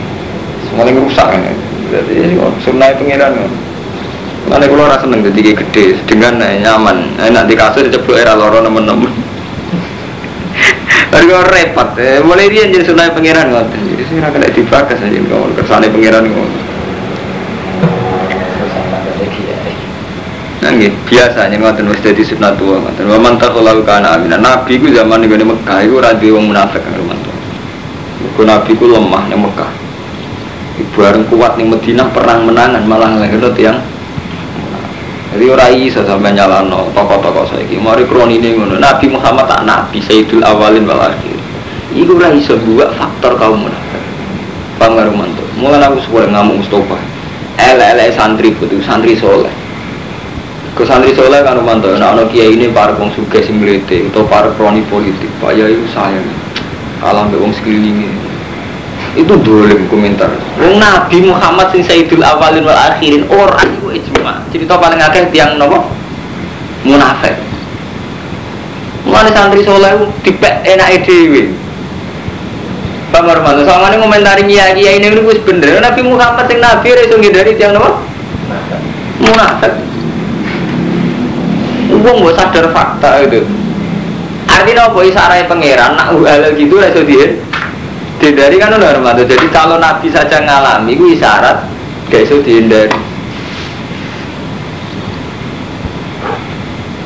Semuanya rusak ini. Jadi sunnah pengiran mana kalau rasa seneng jadi gede dengan nyaman enak di kasur ceplok era loro temen-temen Tapi kalau repot, eh, mulai dia jadi sunnah pengiran ngoten. Jadi sih kena dibakas aja kalau kersane pengiran ngoten. Nangge biasanya ngoten wis dadi sunnatul ngoten. Wa man taqallahu kana amina. Nabi ku zaman ning Mekah iku duwe wong munafik kang romanto. Mergo Nabi ku lemah ning Mekah. Ibu kuat ning Madinah perang menangan malah lahirno tiyang jadi orang iso sampai nyalano tokoh-tokoh saya ini. Mari kroni ini ngono. Nabi Muhammad tak nabi Sayyidul Awalin wal Akhir. Iku ora iso faktor kaum munafik. Pangaruh mantu. Mulai aku sekolah ngamuk Mustafa. Ele-ele santri putu, santri soleh. Ke santri soleh kan mantu. Nah, anak kiai ini para wong suge sing atau para kroni politik. Pak itu sayang. Kalah mbek wong sekelilinge itu dolim komentar Wong Nabi Muhammad sing Sayyidul Awalin wal Akhirin orang itu ijma cerita paling akeh tiang nopo? Munafik. Mulai santri soleh dipek enak dewi Bang Armando, sama ini komentari kiai kiai ini wis bener. Nabi Muhammad sing Nabi itu dari tiang nopo? Munafik. Wong gak sadar fakta itu. Artinya apa? Isarai pangeran nak hal gitu iso dia dihindari kan udah Armando jadi kalau Nabi saja ngalami itu isyarat gak iso dihindari.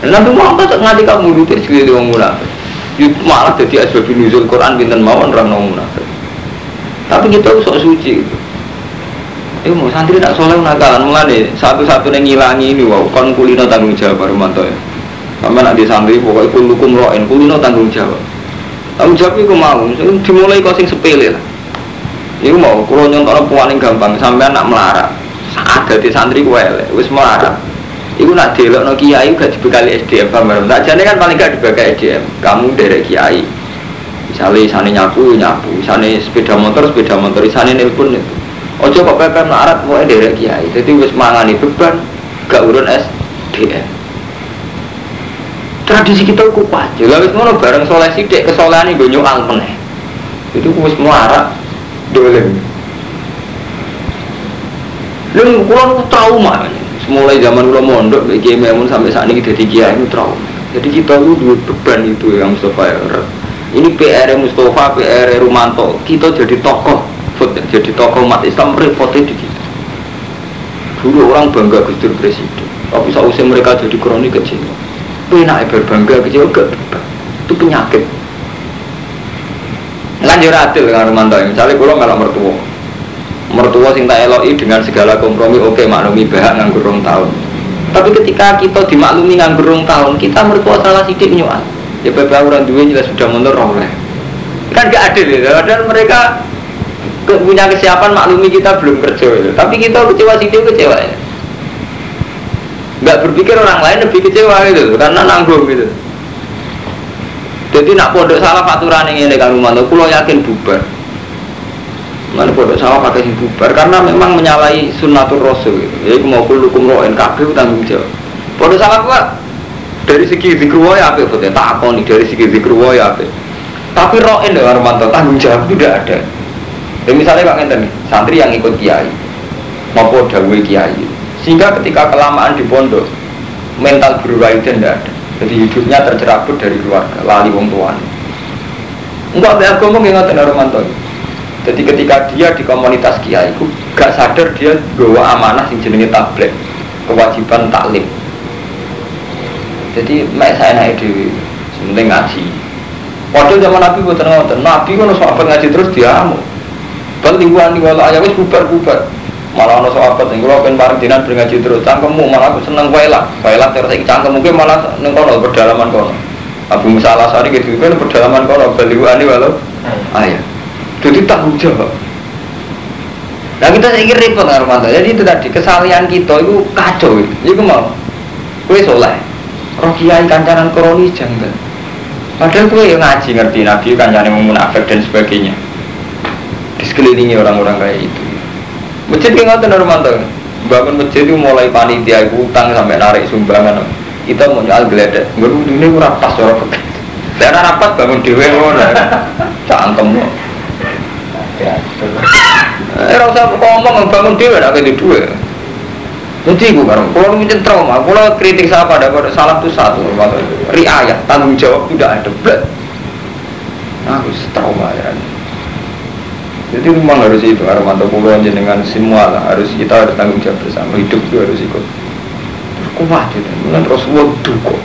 Nabi Muhammad tak nganti kamu nutir segini orang munafik. Malah jadi asbab nuzul Quran binten mawon orang orang munafik. Tapi kita sok suci gitu mau santri tak soleh nakalan mulane satu-satu yang ngilangi ini wow kon kulino tanggung jawab Armando ya. Sama nak di santri pokoknya kulukum roin kulino tanggung jawab Tanggung jawab itu mau, dimulai kau sing sepele lah. Iku mau, kalau nyontok puan gampang, sampai anak melarat. Saat jadi santri gue wis melarat. Iku nak delok no kiai gak dibekali SDM paham Tak jadi kan paling gak dibekali SDM. Kamu dari kiai. Misalnya sana nyapu nyapu, sana sepeda motor sepeda motor, sana nelpon itu. Ojo kok pepe melarat mau dari kiai. Jadi wis mangani beban, gak urun SDM tradisi kita kuat. Ya wis ngono bareng soleh sithik kesolehan gue nyual meneh. Itu wis muara dolen Lalu kurang trauma. Mulai zaman kula mondok Kiai Memun sampai saat ini jadi kiai itu trauma. Jadi kita itu dua beban itu yang Mustafa ya Ini PR Mustafa, PR Rumanto. Kita jadi tokoh Jadi tokoh umat Islam repotnya di kita Dulu orang bangga Gus Presiden. Tapi saat mereka jadi kronik kecil enak berbangga kecil ke itu penyakit. Lanjut adil dengan Romanto misalnya kalau malah mertua. Mertua sing tak eloi dengan segala kompromi oke maklumi bahak nganggur rong tahun. Tapi ketika kita dimaklumi nganggur rong tahun kita mertua salah sidik nyuan ya beberapa orang dua jelas sudah mundur kan gak adil ya. Dan mereka punya kesiapan maklumi kita belum kerja ya. tapi kita kecewa sidik kecewa. ya nggak berpikir orang lain lebih kecewa gitu. Karena nanggung gitu. Jadi nak pondok salah aturan ini kan rumah kulo yakin bubar. Mana pondok salah pakai sing bubar? Karena memang menyalahi sunnatul rasul gitu. Jadi mau kulukum roen kabeh tanggung jawab. Pondok salah kuat dari segi zikru ya apa ya nih dari segi zikru ya apa tapi roen dengan Romanto tanggung jawab tidak ada. Ya misalnya pak ngenten santri yang ikut kiai maupun dawei kiai sehingga ketika kelamaan di pondok mental berubah itu tidak ada. Jadi hidupnya tercerabut dari keluarga, lali wong tuan. Enggak ada agama yang ngoten Romanto. Jadi ketika dia di komunitas kiai itu gak sadar dia bawa amanah yang jenenge tablet kewajiban taklim. Jadi mek saya naik dewi, sementing ngaji. Padahal zaman Nabi buat ngoten, Nabi kan sahabat ngaji terus diamu. Bal lingkungan di wala ayah wis bubar bubar. Malah ono sahabat yang kalau pengen bareng dinan ngaji terus, cangkemmu malah aku seneng waelah, waelah terus iki cangkem mungkin malah neng kono berdalaman kono. Abu Musa al Asari gitu kan berdalaman kono, bal lingkungan walau ayah. Jadi tanggung jawab. Nah kita saya kira repot Armanto. Jadi itu tadi kesalahan kita itu kacau. Itu mau. Kue soleh. Roh kiai kancaran koroni jangan. Padahal kue yang ngaji ngerti Nabi kancaran munafik dan sebagainya. Di sekelilingi orang-orang kayak itu. Masjid yang ngotot Armanto. Bangun masjid itu mulai panitia utang sampai narik sumbangan. Kita mau nyal geledek. Gue ini kurang pas orang pekat. Dan rapat bangun dewe ngono. Cangkem. Ya, Eh, ora usah ngomong bangun dhewe nek itu duwe. Jadi gue kan, kalau mungkin trauma, kalau kritik saya pada pada salah itu satu, riayat, tanggung jawab tidak ada, blek. Nah, Aku trauma ya. Jadi memang harus itu, Armanto Pulau dengan semua lah, harus kita harus tanggung jawab bersama, hidup itu harus ikut. Kuat itu, kemudian Rasulullah duko,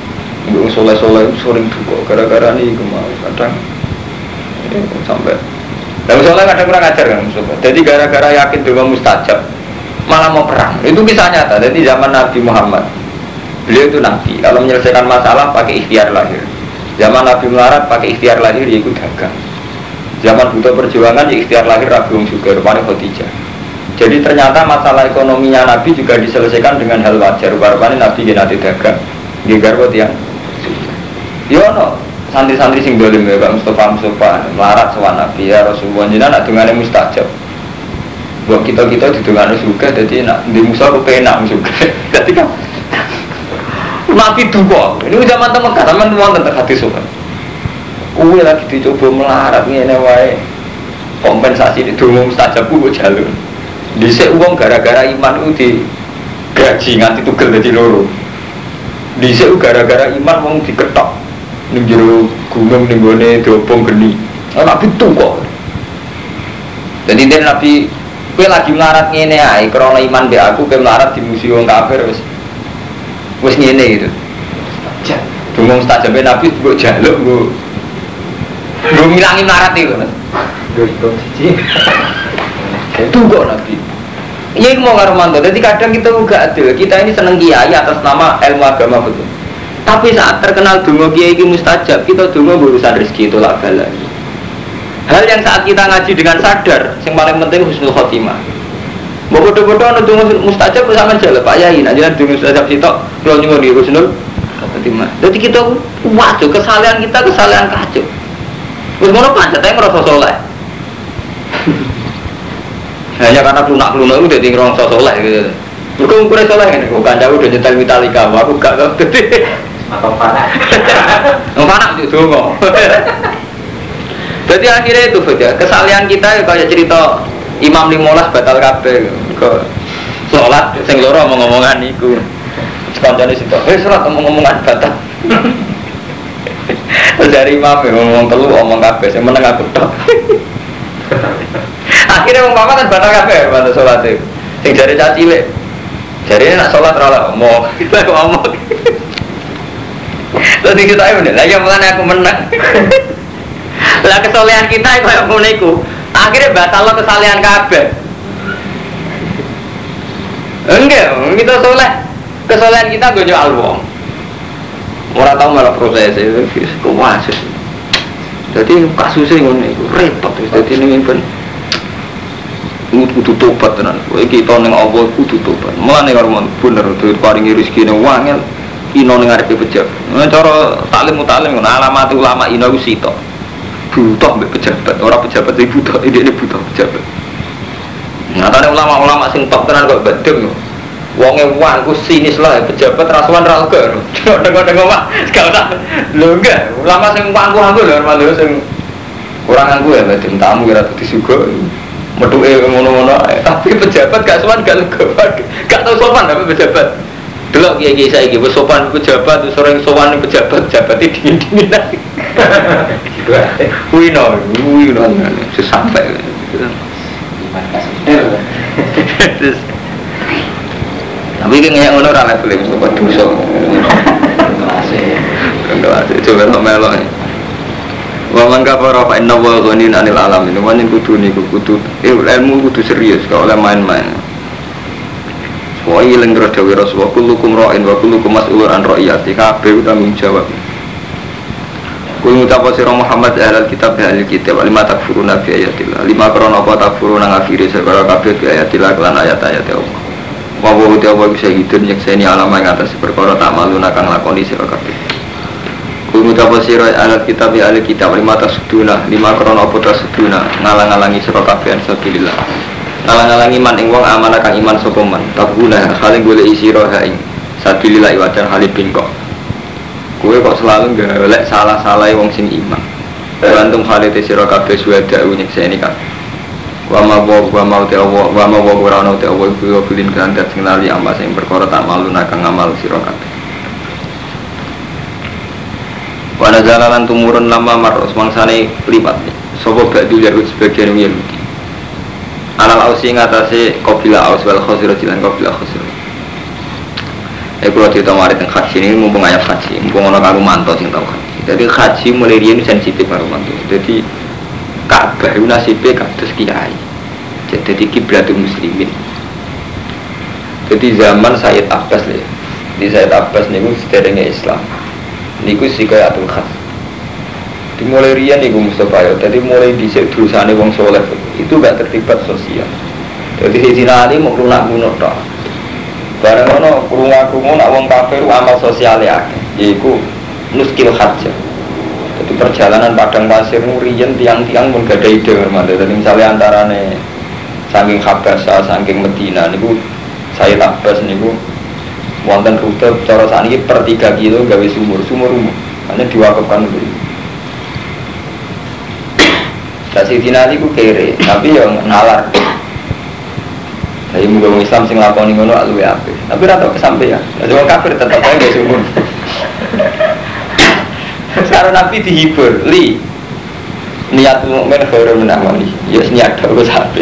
gue soleh soleh sering duko, gara-gara nih gue mau kadang sampai dan soalnya kadang kurang ajar kan Mustafa. Jadi gara-gara yakin doa mustajab malah mau perang. Itu kisah nyata. Jadi zaman Nabi Muhammad beliau itu nabi. Kalau menyelesaikan masalah pakai ikhtiar lahir. Zaman Nabi melarat pakai ikhtiar lahir ya ikut dagang. Zaman butuh perjuangan ya ikhtiar lahir Rabi Wong juga rupanya Khadijah. Jadi ternyata masalah ekonominya Nabi juga diselesaikan dengan hal wajar. Rupanya Nabi ya nanti dagang. Dia garwo tiang. Yono, santri-santri sing dolim ya Pak Mustafa Mustafa melarat sowan Nabi ya Rasulullah jenengan nak dungane mustajab buat kita kita di dungane juga jadi nak di musa aku penak juga jadi kan Nabi duka ini zaman teman kata teman teman tentang hati sopan Kue lagi dicoba melarat nih wae kompensasi di dungu mustajab gue jalur di uang gara-gara iman itu di gaji nganti tugel jadi loro di gara-gara iman mau diketok ning jero gunung ning gone diopong geni. Nabi tuh kok. Jadi dia Nabi kowe lagi melarat ngene ae krana iman be aku kowe melarat di museum kafir wis wis ngene gitu. Dungo mustajabe Nabi mbok jaluk mbok mbok ngilangi melarat itu. itu. Itu kok Nabi. Iya mau karo mantu. Jadi kadang kita juga adil. Kita ini seneng kiai atas nama ilmu agama betul. Tapi saat terkenal dungo kiai ini mustajab, kita dungo urusan rezeki itu lah lagi. Hal yang saat kita ngaji dengan sadar, yang paling penting husnul khotimah. Mau bodoh-bodoh ada dungo mustajab sama aja Pak Yai. Nah jangan dungo mustajab itu kalau nyuruh di husnul khotimah. Jadi kita waduh kesalahan kita kesalahan kacau. Terus mau pancet aja merasa soleh. Hanya karena lunak-lunak itu jadi ngerasa soleh gitu. Mereka ukurnya soleh kan, bukan jauh udah nyetel Metallica, aku gak tau. Atau panas. Nggak panas itu dungo. Jadi akhirnya itu saja kesalahan kita ya kayak cerita Imam Limolas batal kabeh ke sholat sing loro omong-omongan iku. Kancane situ, eh sholat omong-omongan batal. Terus dari imam ya ngomong telu omong kabeh sing meneng aku tok. Akhirnya wong papa kan batal kabeh batal sholat itu. Sing dari caci cilik. Ini nak sholat ora omong, kita ngomong. Terus kita ayo nih, lagi mulane aku menang. Lah kesolehan kita itu kayak ngono iku. Akhirnya batal lo kesalehan kabeh. Enggak, kita soleh. Kesolehan kita gue jual wong. Orang tahu malah proses itu, kok wasis. Jadi kasusnya ngono iku repot dadi ning ben kudu tobat tenan. Kowe iki to ning Allah kudu tobat. Mulane karo bener paringi rezeki ning wangel ino ning ngarepe pejabat. Nah, cara taklim mutalim ngono alamat ulama ino iku sitok. Butuh mbek pejabat, ora pejabat iki butuh, ini butuh pejabat. Nyatane ulama-ulama sing top tenan kok bedem. Wonge wan ku sinis lah pejabat rasuan ra lega. Dengo-dengo mah gak usah. Lho enggak, ulama sing wangku aku lho malu sing kurang aku ya bedem tamu kira dadi sugo. Metuke ngono-ngono ae. Tapi pejabat gak sowan gak lega. Gak tau sopan tapi pejabat. Delok kiai kiai saya gitu, sopan pejabat, sering sowan pejabat, pejabat itu dingin dingin Dua. Wino, wino, sesampai. Iman kasih. Terus tapi kan kayak ngono level iki sobat dosa. Kendo ate coba lo melo. Wa man kafara fa inna wa ghanin anil alamin. Wanin kudu niku kudu eh, ilmu kudu serius kalau oleh main-main. Wa ilang terus dawuh Rasulullah kullukum ra'in wa kullukum mas'ulun an ra'iyati. Kabeh tanggung jawab. Kul mutapa sira Muhammad ahlal kitab ya ahlul kitab lima takfuruna bi ayatillah lima krana apa takfuruna ngafiri sebab kabeh bi ayatillah kelan ayat-ayat Allah wa wa uti apa bisa hidun nyekseni alama yang atas perkara tak malu nakang lakoni sira kabeh Kul mutapa sira ahlal kitab ya ahlul kitab lima tasuduna lima krana apa tasuduna ngalang-alangi sira kabeh sabilillah ngalang-alangi man ing wong amanah kang iman sapa man tabuna hale golek sira ha ing sabilillah wajan hale bingkok Kue kok selalu golek salah-salah wong sing iman. Bantung halite sira kabeh suweda nyekseni kabeh. Wa ma wa wa ma te wa wa ma wa ora tak malu nakang ngamal sira kabeh. Wa nazala lan tumurun lama maros mangsane lipat. Sopo badu jarut sebagian Yahudi. Alal ausi ngatasé kabilah aus wal khosiro jilan kabilah khosiro. Ya kalau cerita mari tentang haji ini mumpung ayat haji, mumpung orang sing tahu haji. Jadi haji mulai dia ini sensitif karu manto. Jadi Ka'bah itu nasibnya kiai. Jadi kiblatul muslimin. Jadi zaman Sayyid Abbas nih, di Sayyid Abbas niku sederenge Islam. Niku si kaya atul khas. Dimulai rian niku Mustafa ya. Jadi mulai dhisik dosane wong soleh itu gak terlibat sosial. Jadi Sayyidina Ali mau lunak lunak tok. Barang ono krungu-krungu nak wong kafir amal sosiale akeh. Yaiku nuskil hajj. Jadi perjalanan padang pasir nurian tiang-tiang pun gak ada ide. Jadi misalnya antarane saking Habasa, saking Medina niku saya tabas niku wonten rute cara saat ini per 3 kilo gawe sumur sumur umum hanya diwakafkan dulu Nah, Sayyidina Ali ku kere, tapi yang nalar jadi mau Islam sing lakoni ngono luwe apik. Tapi ora tau kesampaian. Jadi wong kafir tetep aja gak sumur. Sekarang Nabi dihibur, li niat mukmin khairu min amali. Ya niat aku sampe.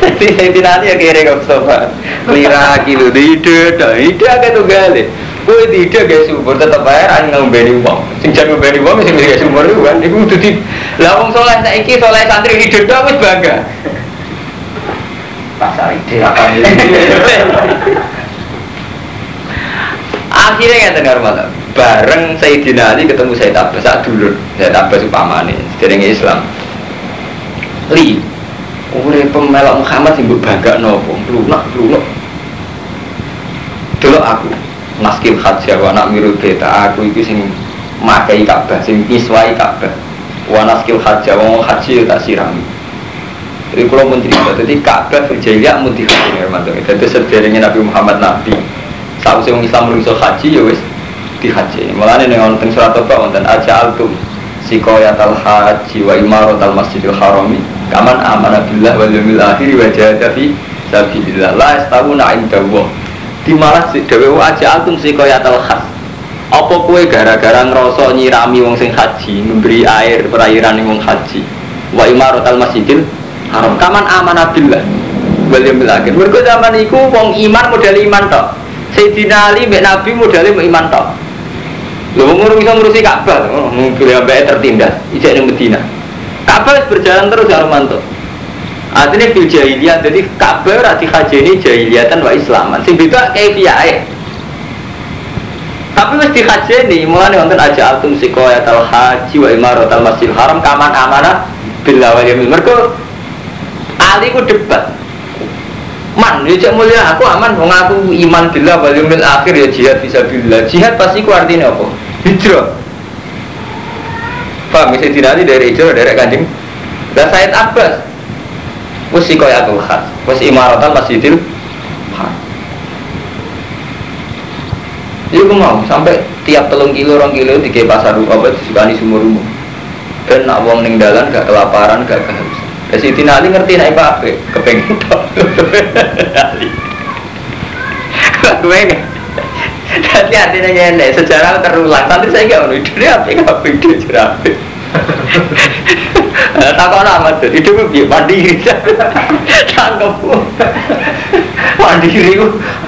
Jadi Sayyidina Ali ya kere kok Mustafa. Lira kilo di ide, dah ide agak tuh gale. Gue di ide gak sumur tetep aja ra ngombeni wong. Sing jan ngombeni wong sing gak sumur itu kan iku kudu di Lah wong saleh saiki saleh santri ide tok wis bangga. Pasar ide apa ini? Akhirnya nggak dengar malah bareng Sayyidina Ali ketemu Sayyid Abbas saat dulur Sayyid Abbas upamane sedereng Islam. Li, urip pemelok Muhammad sing bangga nopo? Lunak lunak. Delok aku naskil haji wa anak miru beta aku iki sing makai Ka'bah sing niswai Ka'bah. Wa naskil haji wa haji tak sirami. Jadi kalau pun cerita, jadi Ka'bah berjaya Hermanto. Jadi sederengnya Nabi Muhammad Nabi. Saat usia Islam menulis haji ya wis dihaji. Malah ini tentang surat apa wonten aja altum sikoyat al haji wa imarat al masjidil harami kaman amana billah wal yawmil akhir wa jahada fi sabilillah la yastawuna inda Allah. Di malah wa aja altum sikoyat al haj. Apa kue gara-gara ngerasa nyirami wong sing haji, memberi air perairan wong haji. Wa imarat al masjidil haram kaman amanah billah wal yaumil akhir mergo zaman iku wong iman modal iman tok Sayyidina Ali mbek Nabi modalnya iman tok wong ngono bisa ngurusi Ka'bah mungkin ambek tertindas ijek ning Medina Ka'bah berjalan terus ya Romanto Artinya fil jahiliyah, jadi Ka'bah ora dihajeni jahiliyatan wa islaman. Sing beda kaifiyahe. Tapi wis dihajeni, mulane wonten aja altum sikoyatal haji wa imaratal masjidil haram kaman amanah billah wal yaumil mergo Ali ku debat. Man, ya mulia aku aman wong aku iman billah wal yaumil akhir ya jihad bisa billah. Jihad pasti ku artinya apa? Hijrah. Paham bisa dinali dari hijrah dari kanjeng. Dan Said Abbas wis sikoyatul khas, wis imaratan masjidil haram. Iku mau sampai tiap telung kilo rong kilo di pasar apa disukani sumur umum. Dan nak wong ning dalan gak kelaparan gak kehausan. Ya Siti Ali ngerti naik apa? Kepengen. Ali. Kepengen. Jadi artinya ngene, sejarah terulang. Santri saya nggak mau ide apa nggak ide jerape. Takut amat tuh, itu gue mandiri. Tangkap mandiri.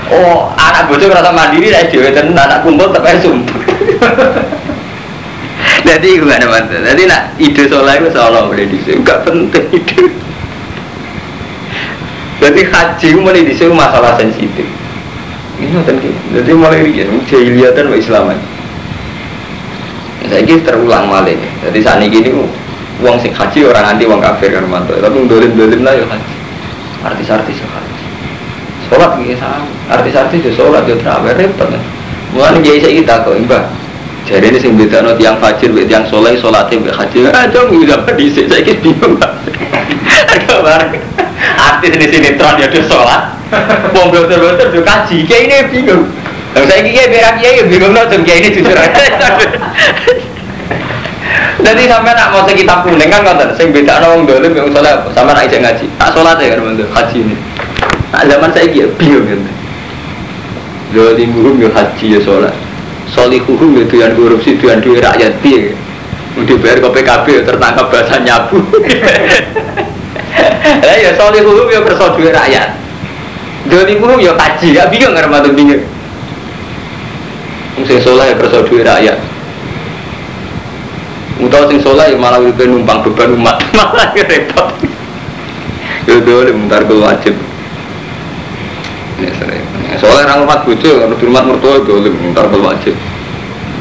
Oh, anak bocor rasa mandiri lah dewe dan anak kumpul tapi sumpah. Jadi gue ada mantu. Jadi nak ide soalnya itu soalnya boleh di sini, nggak penting ide. Jadi haji mulai di sini masalah sensitif. Ini nonton Jadi mulai rian, jahiliyah dan Islaman. Saya ini terulang malah Jadi saat ini gini, uang sing haji orang anti uang kafir kan mantu. Tapi dolim dolim lah ya haji. Artis-artis ya haji. Sholat gitu sama. Artis-artis ya sholat ya terawih repot kan. Mulai jadi saya kita kok mbak. Jadi ini sing beda no tiang fajir, tiang soleh, sholatnya mbak haji. Ah dong, udah di saya kira bingung mbak. Artis di sini tron ya udah sholat. Wong bener-bener udah kaji. Kayak ini bingung. Lalu saya kira berak ya bingung no kayak ini jujur aja. Jadi sampai nak mau sekitar kuning kan konten, sing beda wong dolim yang sholat sama nak ijek ngaji. Tak sholat ya kan bentuk haji ini. Nah zaman saya kira bingung kan. Dolim guru ya haji ya sholat. Solihuhum ya tuan korupsi, tuan duit rakyat dia. Udah bayar ke PKB tertangkap bahasa nyabu. Lah ya solihuhum ya kerso duit rakyat. Dolim guru ya haji, ya bingung kan tuh bingung. Sing sholat ya kerso duit rakyat. Utau sing soleh malah itu numpang beban umat malah repot. Ya dole bentar gue wajib. Ya sering. Soalnya orang umat bucu, kalau hormat mertua dole bentar gue wajib.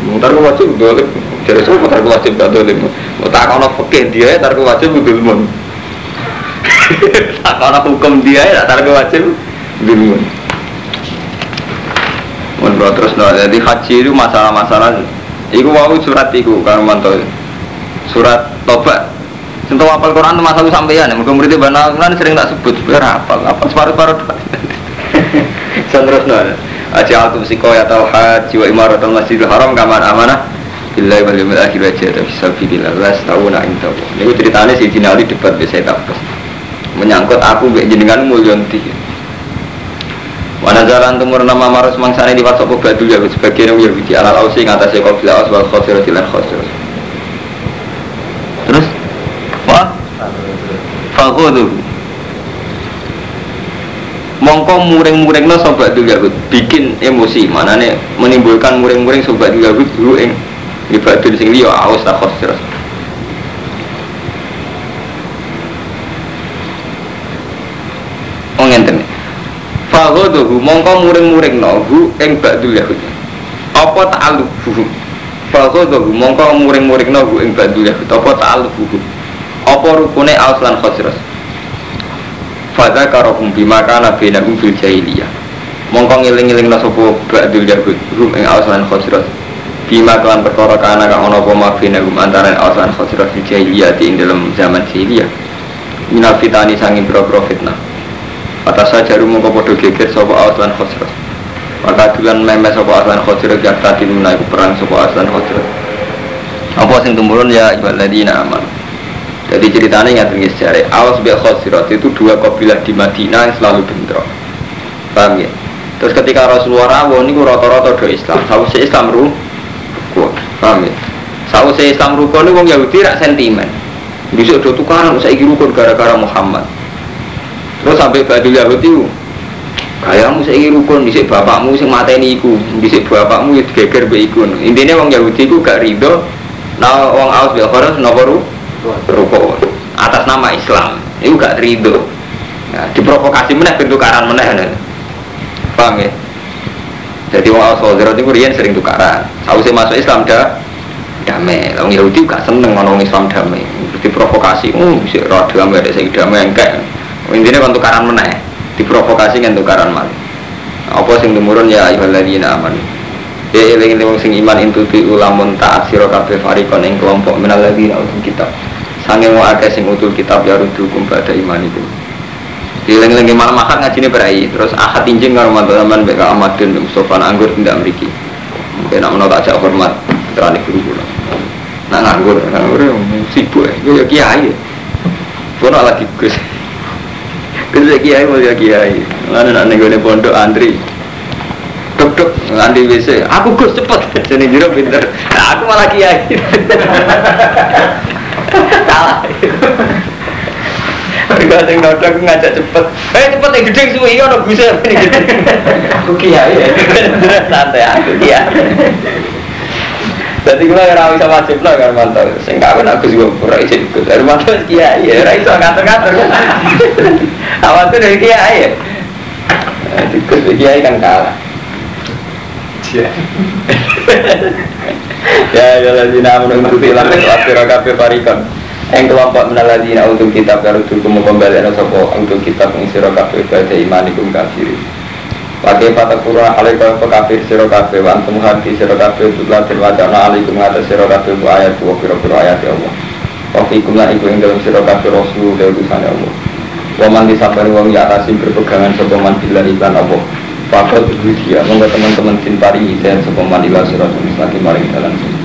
Bentar gue wajib dole. Jadi semua bentar gue wajib gak dole. Tak kau fakir dia, bentar gue wajib dulmun. Tak kau hukum dia, bentar gue wajib dulmun. Mun terus no, jadi haji itu masalah-masalah Iku mau surat iku kang mantau surat tobat Contoh apal Quran itu masalah sampeyan, mereka muridnya banal, kan sering tak sebut, sebenarnya apal, apa separuh-separuh terus nol. Aja altum siko ya haji wa imaratul masjidil haram kamar amanah Billahi wal yawmil akhir wa jihad fi sabilillah las tauna inta. Niku ceritanya si Jinali debat saya tapes. Menyangkut aku mbek jenengan mulyon tinggi. Wana jalan tumur nama marus mangsane di wasop badul ya sebagian Yahudi. Alal ausi ngatasé qabila aus wal khosir dilan khosir. Terus? Wah fakodu mongko muring-muring no sobat dulu Yahud bikin emosi. Mana nih menimbulkan muring-muring sobat dulu Yahud dulu ing ibadul sing liya aus tak khosir Oh ngenten Fahodohu mongko muring-muring no hu ing ba'dul Yahud Apa ta'alufuhu Fahodohu mongko muring-muring hu ing ba'dul Yahud Apa ta'alufuhu Apa rukune auslan khosros Fadha karohum bima kana binahum fil jahiliyah. Mongko ngiling-ngiling no sopo ba'dul Yahud Hu ing auslan khosros Bima kelan perkara kana kang ono apa mafinahum antara auslan khosros fil di dalam zaman jahiliyah. Minal fitani sangin bro-bro fitnah Kata saja rumah kau podo geger sopo aslan khosros Maka dulan memes sopo aslan khosros Yang tadi menaik perang sopo aslan khosros Apa sing tumurun ya ibaladina aman. Jadi ceritanya ingat ini sejarah. Awas bi khosros itu dua kabilah di Madinah yang selalu bentrok. Paham ya? Terus ketika Rasulullah ini rata-rata do Islam. Sausnya Islam ru Paham ya? Sausnya Islam rukun ini wong Yahudi rak sentimen. Bisa do tukaran, saya rukun gara-gara Muhammad Terus sampai Badul Yahud itu Kayamu saya rukun, disik bapakmu sing mateni iku Disik bapakmu itu geger be iku. Intinya wong Yahudi itu gak ridho Nah wong Aus bil Khoros nopo ru? Rukun Atas nama Islam. Itu gak ridho. Nah, Diprovokasi meneh bentuk karan meneh Paham ya? Jadi wong Aus Khoros itu rian sering tukaran. Sausnya masuk Islam dah damai. Wong Yahudi gak seneng ngomong Islam damai. Diprovokasi, oh bisa roh damai, ada sing damai enggak intinya kan tukaran meneh diprovokasi kan tukaran mal apa sing temurun ya ayyuhalladzina amanu? Ya eling eling sing iman intu bi ulamun taat sira farikon ing kelompok minal ladzina utul kitab. Sange mau akeh sing utul kitab ya rudukum itu eling eling malam akad ngajine berai terus ahad injing karo mantan mbek Ahmadin Mustofa anggur tidak mriki. Mungkin nak menolak jak hormat terane guru kula. Nak nganggur nganggur sibuk ya kiai. Kono lagi Gus Kerja kiai mau ya kiai. Lalu nak nego pondok antri. Tuk dok nganti WC. Aku gus cepet. Jadi jero pinter. Nah, aku malah kiai. Salah. Mereka sing nodok ngajak cepet. Eh cepet yang gede suwi iya ono guse. Aku kiai ya. Santai aku kiai. Jadi gue ora bisa wajib lah kan mantau. Sing kawin aku juga ora iso ikut. Hermanto wis kiai ya, ora iso ngatur-ngatur. Awal tuh dari kiai ya. Ikut kiai kan kalah. Iya. Ya ya lazina amanu tuti lan wasira kabeh parikon. Eng kelompok menaladina untuk kitab karo hukum kembali ana sapa untuk kitab kabeh badhe imanikum kafir. Pakai patah kurang kau kafir sira kabeh wa antum hati sira kabeh tutla til wacana alaikum ngatas sira kabeh bu ayat wa pira-pira ayat ya Allah. Wa fikum lan iku ing dalam sira kabeh rasul dari utusan Allah. Wa man disabari wong ya atasin berpegangan sapa man billahi lan Allah. Fakot dia, monggo teman-teman cinta ini dan sepeman ilah siratul mustaqim mari kita langsung.